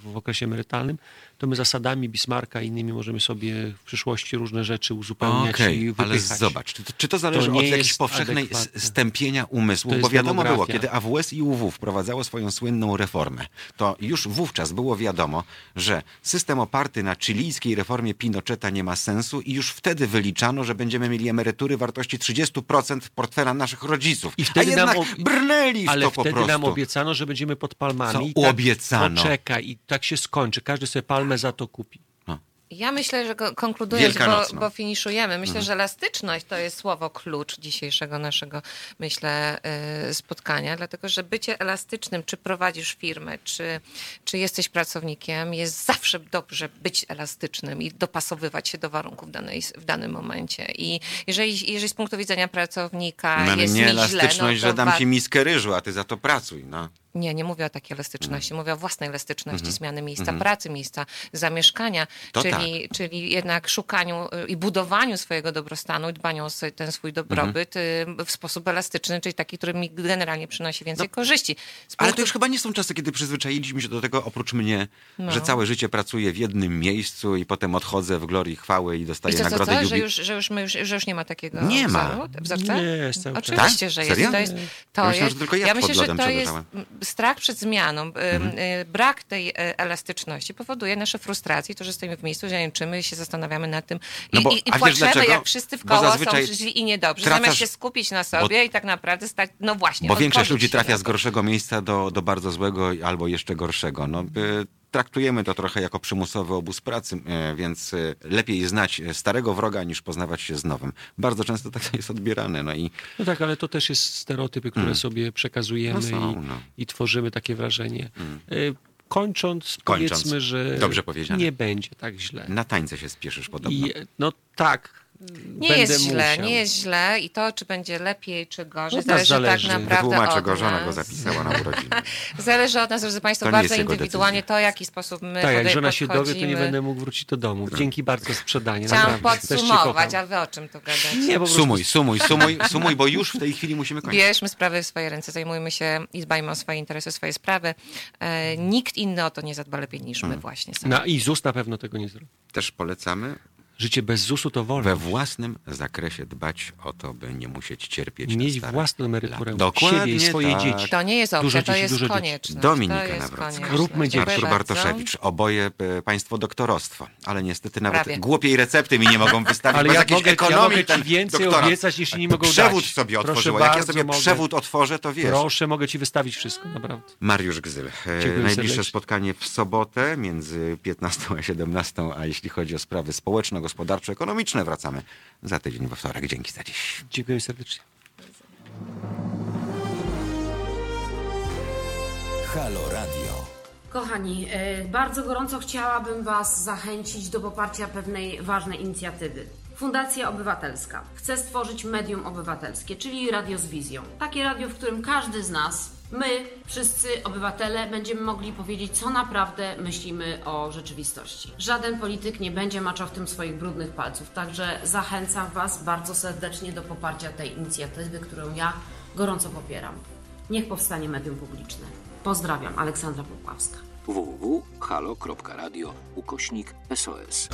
w okresie emerytalnym, to my zasadami Bismarcka i innymi możemy sobie w przyszłości różne rzeczy uzupełniać Okej, i ale wypychać. zobacz, czy to, czy to zależy To od jakiejś powszechnej adekwatne. stępienia umysłu? Bo wiadomo było, demografia. kiedy AWS i UW wprowadzało swoją słynną reformę, to już wówczas było wiadomo, że system oparty na chilijskiej reformie Pinocheta nie ma sensu i już wtedy wyliczano, że będziemy mieli emerytury wartości 30% portfela naszych rodziców. I wtedy A jednak nam ob- brnęli w Ale to po wtedy prostu. nam obiecano, że będziemy pod palmami. Co i tak, obiecano? Poczekaj, i tak się skończy. Każdy sobie palmę za to kupi. Ja myślę, że konkludując, bo, Wielkanocną. bo finiszujemy, myślę, Mhm. że elastyczność to jest słowo klucz dzisiejszego naszego, myślę, y, spotkania, dlatego że bycie elastycznym, czy prowadzisz firmę, czy, czy jesteś pracownikiem, jest zawsze dobrze być elastycznym i dopasowywać się do warunków danej, w danym momencie. I jeżeli, jeżeli z punktu widzenia pracownika No, jest nie mi elastyczność, źle, no że dam ci miskę ryżu, a ty za to pracuj. No. Nie, nie mówię o takiej elastyczności, mówię o własnej elastyczności, Mhm. zmiany miejsca pracy, miejsca zamieszkania, To czyli, czyli jednak szukaniu y, i budowaniu swojego dobrostanu i dbaniu o ten swój dobrobyt Mhm. y, w sposób elastyczny, czyli taki, który mi generalnie przynosi więcej korzyści. Z Ale punktu- to już chyba nie są czasy, kiedy przyzwyczailiśmy się do tego, oprócz mnie, No. że całe życie pracuję w jednym miejscu i potem odchodzę w glorii chwały i dostaję I co, co, nagrodę co? Że, jubi... już, że, już, my już, że już nie ma takiego Nie ma. wzorca? Nie, jest cały czas. Oczywiście, Tak? że Serio? jest. To jest, to Ja jest że tylko ja myślę, pod że to jest strach przed zmianą. Mhm. y, Brak tej e, elastyczności powoduje nasze frustracje, to, że stoimy w miejscu, i się zastanawiamy nad tym i, No bo- i, i płaczemy, jak wszyscy w Bo koło są źli i niedobrzy, tracasz- zamiast się skupić na sobie i tak naprawdę stać, no właśnie, Bo większość ludzi trafia z gorszego miejsca do, do bardzo złego albo jeszcze gorszego. No, y, traktujemy to trochę jako przymusowy obóz pracy, y, więc y, lepiej znać starego wroga niż poznawać się z nowym. Bardzo często tak jest odbierane. No i No tak, ale to też jest stereotypy, które sobie przekazujemy No są, i, no. i tworzymy takie wrażenie. Y, Kończąc, Kończąc. powiedzmy, że Dobrze powiedziane. nie będzie tak źle. na tańce się spieszysz podobno. I no tak. Nie będę jest źle, musiał. nie jest źle i to, czy będzie lepiej, czy gorzej, zależy, zależy. tak naprawdę Wytłumaczę od go, żona go zapisała na urodziny. Zależy od nas, drodzy Państwo, To bardzo indywidualnie decyzja. to, w jaki sposób my Tak, jak żona się dowie, to nie będę mógł wrócić do domu. Dzięki bardzo za sprzedanie. Chciałam naprawdę. Podsumować, a wy o czym tu gadacie? Nie, po prostu Sumuj, sumuj, sumuj, sumuj, bo już w tej chwili musimy kończyć. Bierzmy sprawy w swoje ręce, zajmujmy się i dbajmy o swoje interesy, swoje sprawy. E, nikt inny o to nie zadba lepiej niż Hmm. my właśnie sami. Na, I ZUS na pewno tego nie zrobi. Też polecamy Życie bez ZUS-u to wolno. we własnym zakresie dbać o to, by nie musieć cierpieć Mieć własną emeryturę. Dokładnie Siebie i swoje tak. dzieci. To nie jest opcja, Dużo to dzieci, jest dzieci. konieczność. Dominika Nawrocka. Róbmy dzieci. Artur. Bartoszewicz, oboje e, państwo doktorostwo, ale niestety nawet Prawie. głupiej recepty mi nie mogą wystawić, Ale ja mogę- ja ekonomii mogę ci więcej doktorat. obiecać, jeśli nie mogą Przewód dać. sobie Proszę otworzyła. Jak ja sobie mogę. przewód otworzę, to wiesz. Proszę, mogę ci wystawić wszystko, naprawdę. Mariusz Gzyl. E, Dziękuję Najbliższe serdecznie. spotkanie w sobotę między 15 a 17, a jeśli chodzi o sprawy społeczno-gospodarczo-ekonomiczne, wracamy za tydzień we wtorek. Dzięki za dziś. Dziękuję serdecznie. Halo Radio. Kochani, e, bardzo gorąco chciałabym Was zachęcić do poparcia pewnej ważnej inicjatywy. Fundacja Obywatelska chce stworzyć medium obywatelskie, czyli radio z wizją. Takie radio, w którym każdy z nas, my, wszyscy obywatele, będziemy mogli powiedzieć, co naprawdę myślimy o rzeczywistości. Żaden polityk nie będzie maczał w tym swoich brudnych palców, także zachęcam Was bardzo serdecznie do poparcia tej inicjatywy, którą ja gorąco popieram. Niech powstanie medium publiczne. Pozdrawiam, Aleksandra Popławska. www.halo.radio ukośnik SOS.